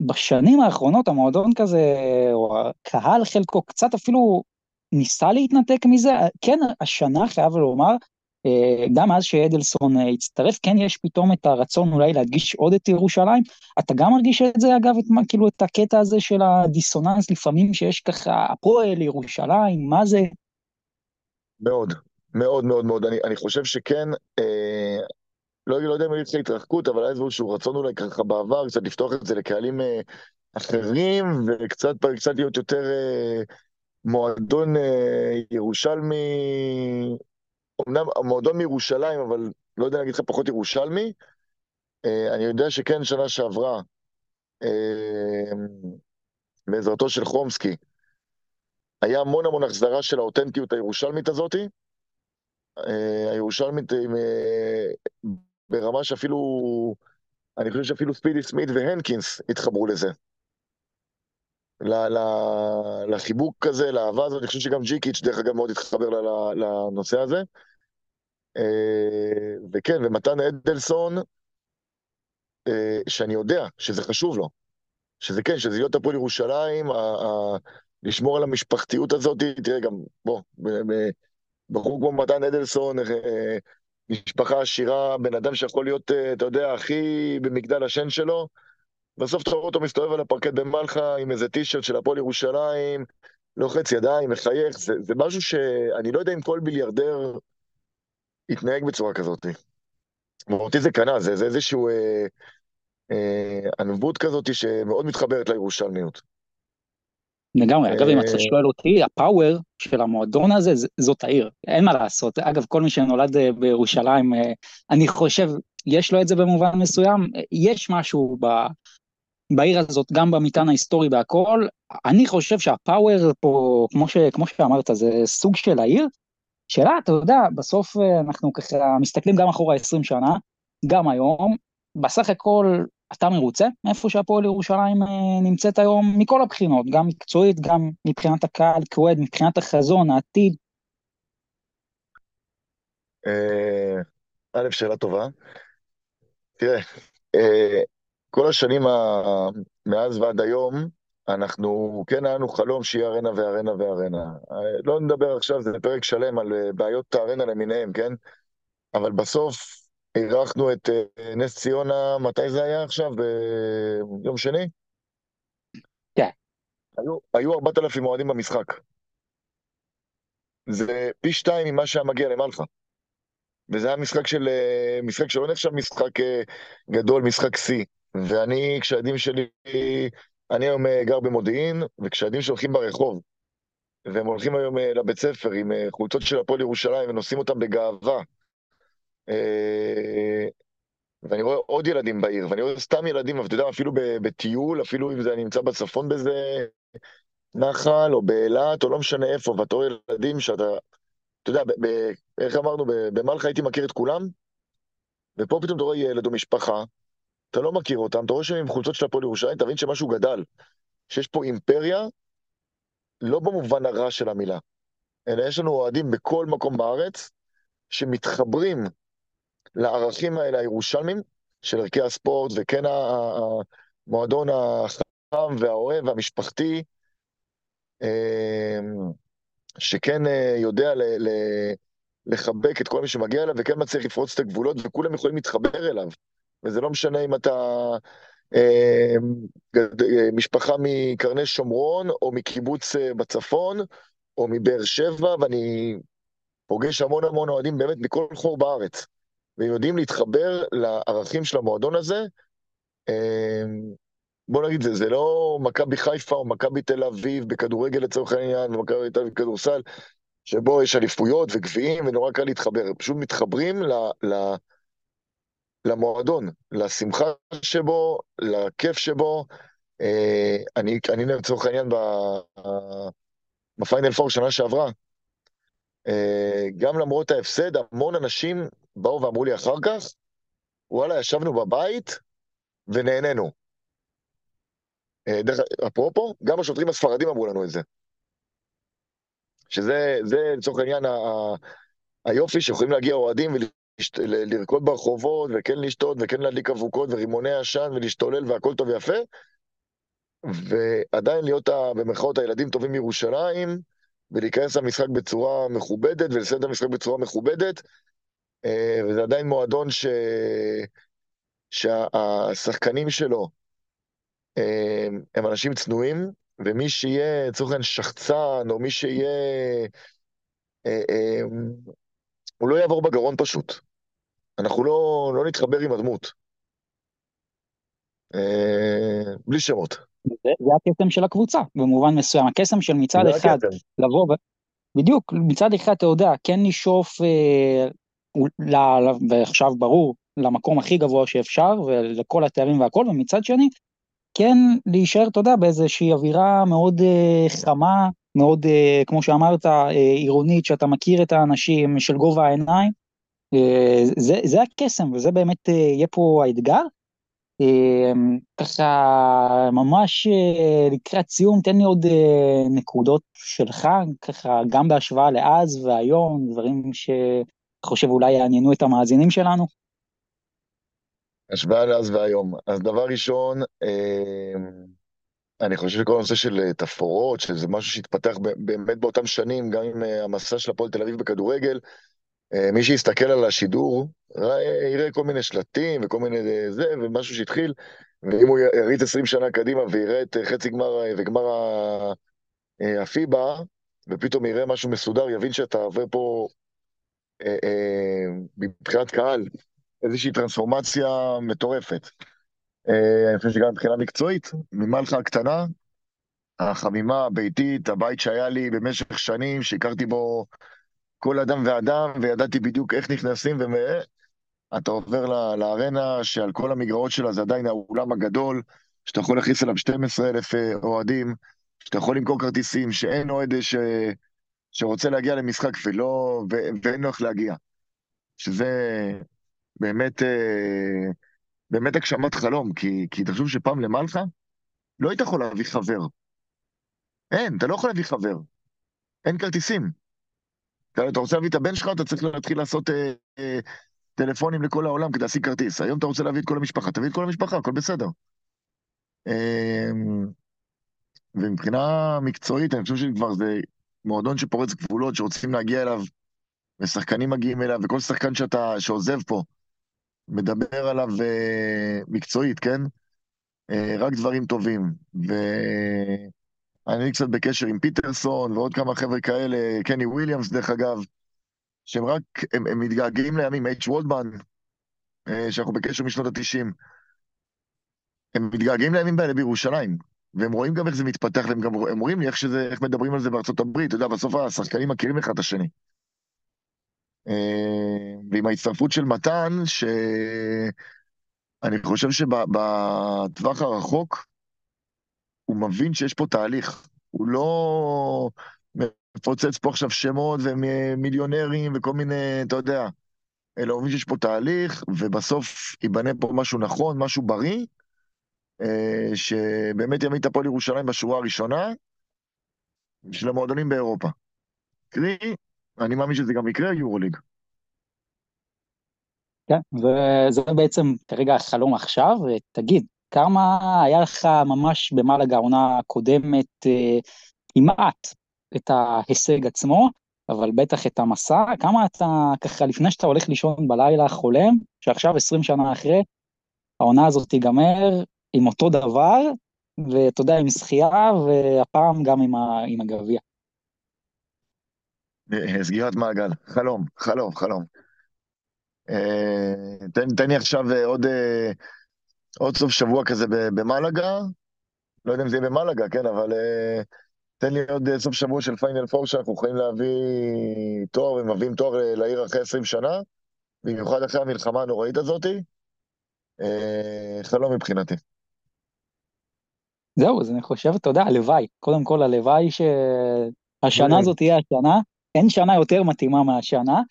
בשנים האחרונות המועדון כזה, או הקהל חלקו קצת אפילו ניסה להתנתק מזה, כן, השנה חייב לומר, אה, גם מאז שאדלסון אה, הצטרף, כן יש פתאום את הרצון אולי להדגיש עוד את ירושלים. אתה גם מרגיש את זה, אגב, את, כאילו את הקטע הזה של הדיסוננס לפעמים שיש ככה, הפועל, ירושלים, מה זה? מאוד, מאוד מאוד מאוד. אני, אני חושב שכן, אה, לא, לא יודע אם הייתי התרחקות, אבל היה איזשהו רצון אולי ככה בעבר, קצת לפתוח את זה לקהלים אה, אחרים, וקצת קצת להיות יותר אה, מועדון אה, ירושלמי, אמנם מועדון מירושלים, אבל לא יודע להגיד לך פחות ירושלמי. אה, אני יודע שכן, שנה שעברה, אה, בעזרתו של חומסקי, היה המון המון החזרה של האותנטיות הירושלמית הזאתי. אה, הירושלמית אה, ברמה שאפילו, אני חושב שאפילו ספידי סמית והנקינס התחברו לזה. לחיבוק הזה, לאהבה הזאת, אני חושב שגם ג'יקיץ' דרך אגב מאוד התחבר לנושא הזה. וכן, ומתן אדלסון, שאני יודע שזה חשוב לו, שזה כן, שזה להיות הפועל ירושלים, לשמור על המשפחתיות הזאת, תראה גם, בוא, בחור כמו מתן אדלסון, משפחה עשירה, בן אדם שיכול להיות, אתה יודע, הכי במגדל השן שלו, בסוף אתה רואה אותו מסתובב על הפרקט במלחה עם איזה טישרט של הפועל ירושלים, לוחץ ידיים, מחייך, זה, זה משהו שאני לא יודע אם כל ביליארדר יתנהג בצורה כזאת. ואותי זה קנה, זה, זה איזשהו אה, אה, ענבות כזאת שמאוד מתחברת לירושלמיות. לגמרי, אגב, אם אתה אה, שואל אותי, הפאוור של המועדון הזה, זאת העיר, אין מה לעשות. אגב, כל מי שנולד אה, בירושלים, אה, אני חושב, יש לו את זה במובן מסוים, יש משהו ב... בעיר הזאת, גם במטען ההיסטורי והכל, אני חושב שהפאוור פה, כמו, ש, כמו שאמרת, זה סוג של העיר. שאלה, אתה יודע, בסוף אנחנו ככה מסתכלים גם אחורה 20 שנה, גם היום, בסך הכל אתה מרוצה מאיפה שהפועל ירושלים אה, נמצאת היום, מכל הבחינות, גם מקצועית, גם מבחינת הקהל כאוהד, מבחינת החזון, העתיד? אה, א', שאלה טובה. תראה, אה, כל השנים מאז ועד היום, אנחנו, כן היה לנו חלום שיהיה ארנה וארנה וארנה. לא נדבר עכשיו, זה פרק שלם על בעיות הארנה למיניהם, כן? אבל בסוף אירחנו את אה, נס ציונה, מתי זה היה עכשיו? ביום שני? כן. היו, היו 4,000 אוהדים במשחק. זה פי שתיים ממה שהיה מגיע למלחה. וזה היה משחק של... אה, משחק שלא נחשב משחק אה, גדול, משחק שיא. ואני, כשהילדים שלי... אני היום גר במודיעין, וכשהילדים שלי הולכים ברחוב, והם הולכים היום לבית ספר עם חולצות של הפועל ירושלים ונושאים אותם בגאווה, אה, ואני רואה עוד ילדים בעיר, ואני רואה סתם ילדים, אבל אתה יודע, אפילו בטיול, אפילו אם זה נמצא בצפון באיזה נחל, או באילת, או לא משנה איפה, ואתה רואה ילדים שאתה, אתה יודע, ב, איך אמרנו, במלחה הייתי מכיר את כולם, ופה פתאום אתה רואה ילד או משפחה, אתה לא מכיר אותם, אתה רואה שהם עם חולצות של הפועל ירושלים, אתה מבין שמשהו גדל, שיש פה אימפריה, לא במובן הרע של המילה, אלא יש לנו אוהדים בכל מקום בארץ, שמתחברים לערכים האלה הירושלמים, של ערכי הספורט, וכן המועדון החם והאוהב והמשפחתי, אמ, שכן אה, יודע לחבק את כל מי שמגיע אליו, וכן מצליח לפרוץ את הגבולות, וכולם יכולים להתחבר אליו. וזה לא משנה אם אתה אמ, משפחה מקרני שומרון, או מקיבוץ אה, בצפון, או מבאר שבע, ואני פוגש המון המון אוהדים באמת מכל חור בארץ. ויודעים להתחבר לערכים של המועדון הזה. אמ, בוא נגיד, זה, זה לא מכבי חיפה או מכבי תל אביב בכדורגל לצורך העניין, ומכבי תל אביב בכדורסל, שבו יש אליפויות וגביעים ונורא קל להתחבר. הם פשוט מתחברים ל, ל, למועדון, לשמחה שבו, לכיף שבו. אה, אני, אני לצורך העניין בפיינל פור שנה שעברה, אה, גם למרות ההפסד, המון אנשים באו ואמרו לי אחר כך, וואלה, ישבנו בבית ונהנינו. אה, דרך, אפרופו, גם השוטרים הספרדים אמרו לנו את זה. שזה, זה לצורך העניין ה, היופי שיכולים להגיע אוהדים ולרקוד ברחובות, וכן לשתות, וכן להדליק אבוקות ורימוני עשן ולהשתולל והכל טוב ויפה, ועדיין להיות במרכאות הילדים טובים מירושלים, ולהיכנס למשחק בצורה מכובדת ולסיים את המשחק בצורה מכובדת, וזה עדיין מועדון ש... שהשחקנים שלו אה, הם אנשים צנועים, ומי שיהיה לצורך העניין שחצן, או מי שיהיה... אה, הוא לא יעבור בגרון פשוט. אנחנו לא, לא נתחבר עם הדמות. בלי שמות. זה, זה הקסם של הקבוצה, במובן מסוים. הקסם של מצד אחד, לבוא ו... בדיוק, מצד אחד אתה יודע, כן נשאוף, אה, ועכשיו ברור, למקום הכי גבוה שאפשר, ולכל התארים והכל, ומצד שני, כן להישאר, אתה יודע, באיזושהי אווירה מאוד אה, חמה, מאוד, אה, כמו שאמרת, אה, עירונית, שאתה מכיר את האנשים, של גובה העיניים. אה, זה, זה הקסם, וזה באמת אה, יהיה פה האתגר. אמ, ככה ממש אה, לקראת סיום, תן לי עוד אה, נקודות שלך, ככה גם בהשוואה לאז והיום, דברים ש... חושב אולי יעניינו את המאזינים שלנו? השוואה לאז והיום. אז דבר ראשון, אה, אני חושב שכל הנושא של אה, תפאורות, שזה משהו שהתפתח באמת באותם שנים, גם עם אה, המסע של הפועל תל אביב בכדורגל, מי שיסתכל על השידור, יראה כל מיני שלטים וכל מיני זה, ומשהו שהתחיל, ואם הוא יריץ 20 שנה קדימה ויראה את חצי גמר וגמר הפיבה, ופתאום יראה משהו מסודר, יבין שאתה עובר פה מבחינת קהל איזושהי טרנספורמציה מטורפת. אה, אני חושב שגם מבחינה מקצועית, ממלחה הקטנה, החמימה הביתית, הבית שהיה לי במשך שנים, שהכרתי בו כל אדם ואדם, וידעתי בדיוק איך נכנסים ומה... אתה עובר לארנה שעל כל המגרעות שלה זה עדיין האולם הגדול, שאתה יכול להכניס אליו 12,000 אה, אוהדים, שאתה יכול למכור כרטיסים, שאין אוהד ש... שרוצה להגיע למשחק ולא... ו... ואין לו איך להגיע. שזה באמת, אה, באמת הגשמת חלום, כי, כי תחשוב שפעם למלחה לא היית יכול להביא חבר. אין, אתה לא יכול להביא חבר. אין כרטיסים. אתה, אתה רוצה להביא את הבן שלך, אתה צריך להתחיל לעשות אה, אה, טלפונים לכל העולם כדי להשיג כרטיס. היום אתה רוצה להביא את כל המשפחה, תביא את כל המשפחה, הכל בסדר. אה, ומבחינה מקצועית, אני חושב שכבר זה מועדון שפורץ גבולות, שרוצים להגיע אליו, ושחקנים מגיעים אליו, וכל שחקן שאתה, שעוזב פה, מדבר עליו uh, מקצועית, כן? Uh, רק דברים טובים. ואני קצת בקשר עם פיטרסון ועוד כמה חבר'ה כאלה, קני וויליאמס דרך אגב, שהם רק, הם, הם מתגעגעים לימים, אייץ' וולדמן, uh, שאנחנו בקשר משנות התשעים. הם מתגעגעים לימים האלה בירושלים, והם רואים גם איך זה מתפתח, והם גם הם רואים לי איך, שזה, איך מדברים על זה בארצות הברית, אתה יודע, בסוף השחקנים מכירים אחד את השני. אה, ועם ההצטרפות של מתן, שאני חושב שבטווח הרחוק הוא מבין שיש פה תהליך. הוא לא מפוצץ פה עכשיו שמות ומיליונרים וכל מיני, אתה יודע, אלא הוא מבין שיש פה תהליך, ובסוף ייבנה פה משהו נכון, משהו בריא, אה, שבאמת יעמיד את הפועל ירושלים בשורה הראשונה של המועדונים באירופה. קרי, אני מאמין שזה גם יקרה, יורוליג. כן, וזה בעצם כרגע החלום עכשיו, ותגיד, כמה היה לך ממש במלאג העונה הקודמת, אה, כמעט את ההישג עצמו, אבל בטח את המסע, כמה אתה ככה לפני שאתה הולך לישון בלילה חולם, שעכשיו 20 שנה אחרי, העונה הזאת תיגמר עם אותו דבר, ואתה יודע, עם זכייה, והפעם גם עם, עם הגביע. סגירת מעגל, חלום, חלום, חלום. אה, תן, תן לי עכשיו אה, עוד, אה, עוד סוף שבוע כזה במלאגה, לא יודע אם זה יהיה במלאגה, כן, אבל תן לי עוד סוף שבוע של פיינל פור שאנחנו יכולים להביא תואר ומביאים תואר לעיר אחרי 20 שנה, במיוחד אחרי המלחמה הנוראית הזאתי. חלום מבחינתי. זהו, אז אני חושב, אתה יודע, הלוואי. קודם כל, הלוואי שהשנה הזאת תהיה השנה. אין שנה יותר מתאימה מהשנה.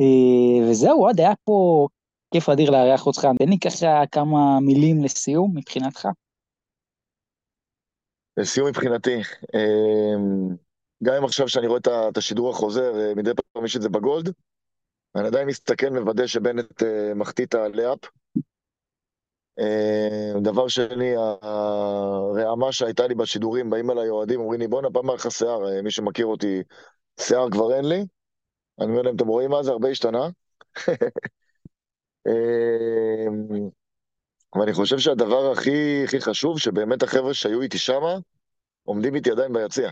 אה, וזהו, עוד היה פה כיף אדיר לארח אותך. תן לי ככה כמה מילים לסיום מבחינתך. לסיום מבחינתי, אמ, גם אם עכשיו שאני רואה את השידור החוזר, אה, מדי פעם יש את זה בגולד, אני עדיין מסתכל, מוודא שבנט אה, מחטיא את הלאפ. דבר שני, הרעמה שהייתה לי בשידורים, באים אליי אוהדים, אומרים לי, בואנה, פעם היה לך שיער, מי שמכיר אותי, שיער כבר אין לי. אני אומר להם, אתם רואים מה זה? הרבה השתנה. אמ, ואני חושב שהדבר הכי, הכי חשוב, שבאמת החבר'ה שהיו איתי שמה, עומדים איתי עדיין ביציע.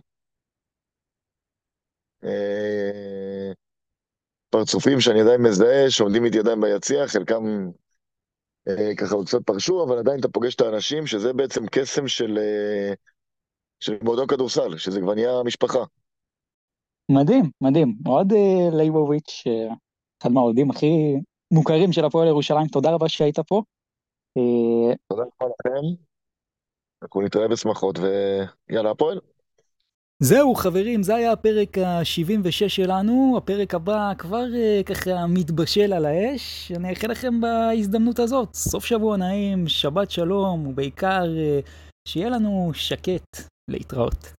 אה, פרצופים שאני עדיין מזהה, שעומדים איתי עדיין ביציע, חלקם אה, ככה עוד קצת פרשו, אבל עדיין אתה פוגש את האנשים, שזה בעצם קסם של, אה, של מועדון כדורסל, שזה כבר נהיה משפחה. מדהים, מדהים. אוהד אה, ליבוביץ', אה, אחד מהאוהדים הכי מוכרים של הפועל ירושלים, תודה רבה שהיית פה. אה, תודה רבה לכם. אנחנו נתראה בשמחות, ויאללה, הפועל. זהו חברים, זה היה הפרק ה-76 שלנו, הפרק הבא כבר ככה מתבשל על האש, אני אאחל לכם בהזדמנות הזאת, סוף שבוע נעים, שבת שלום, ובעיקר שיהיה לנו שקט להתראות.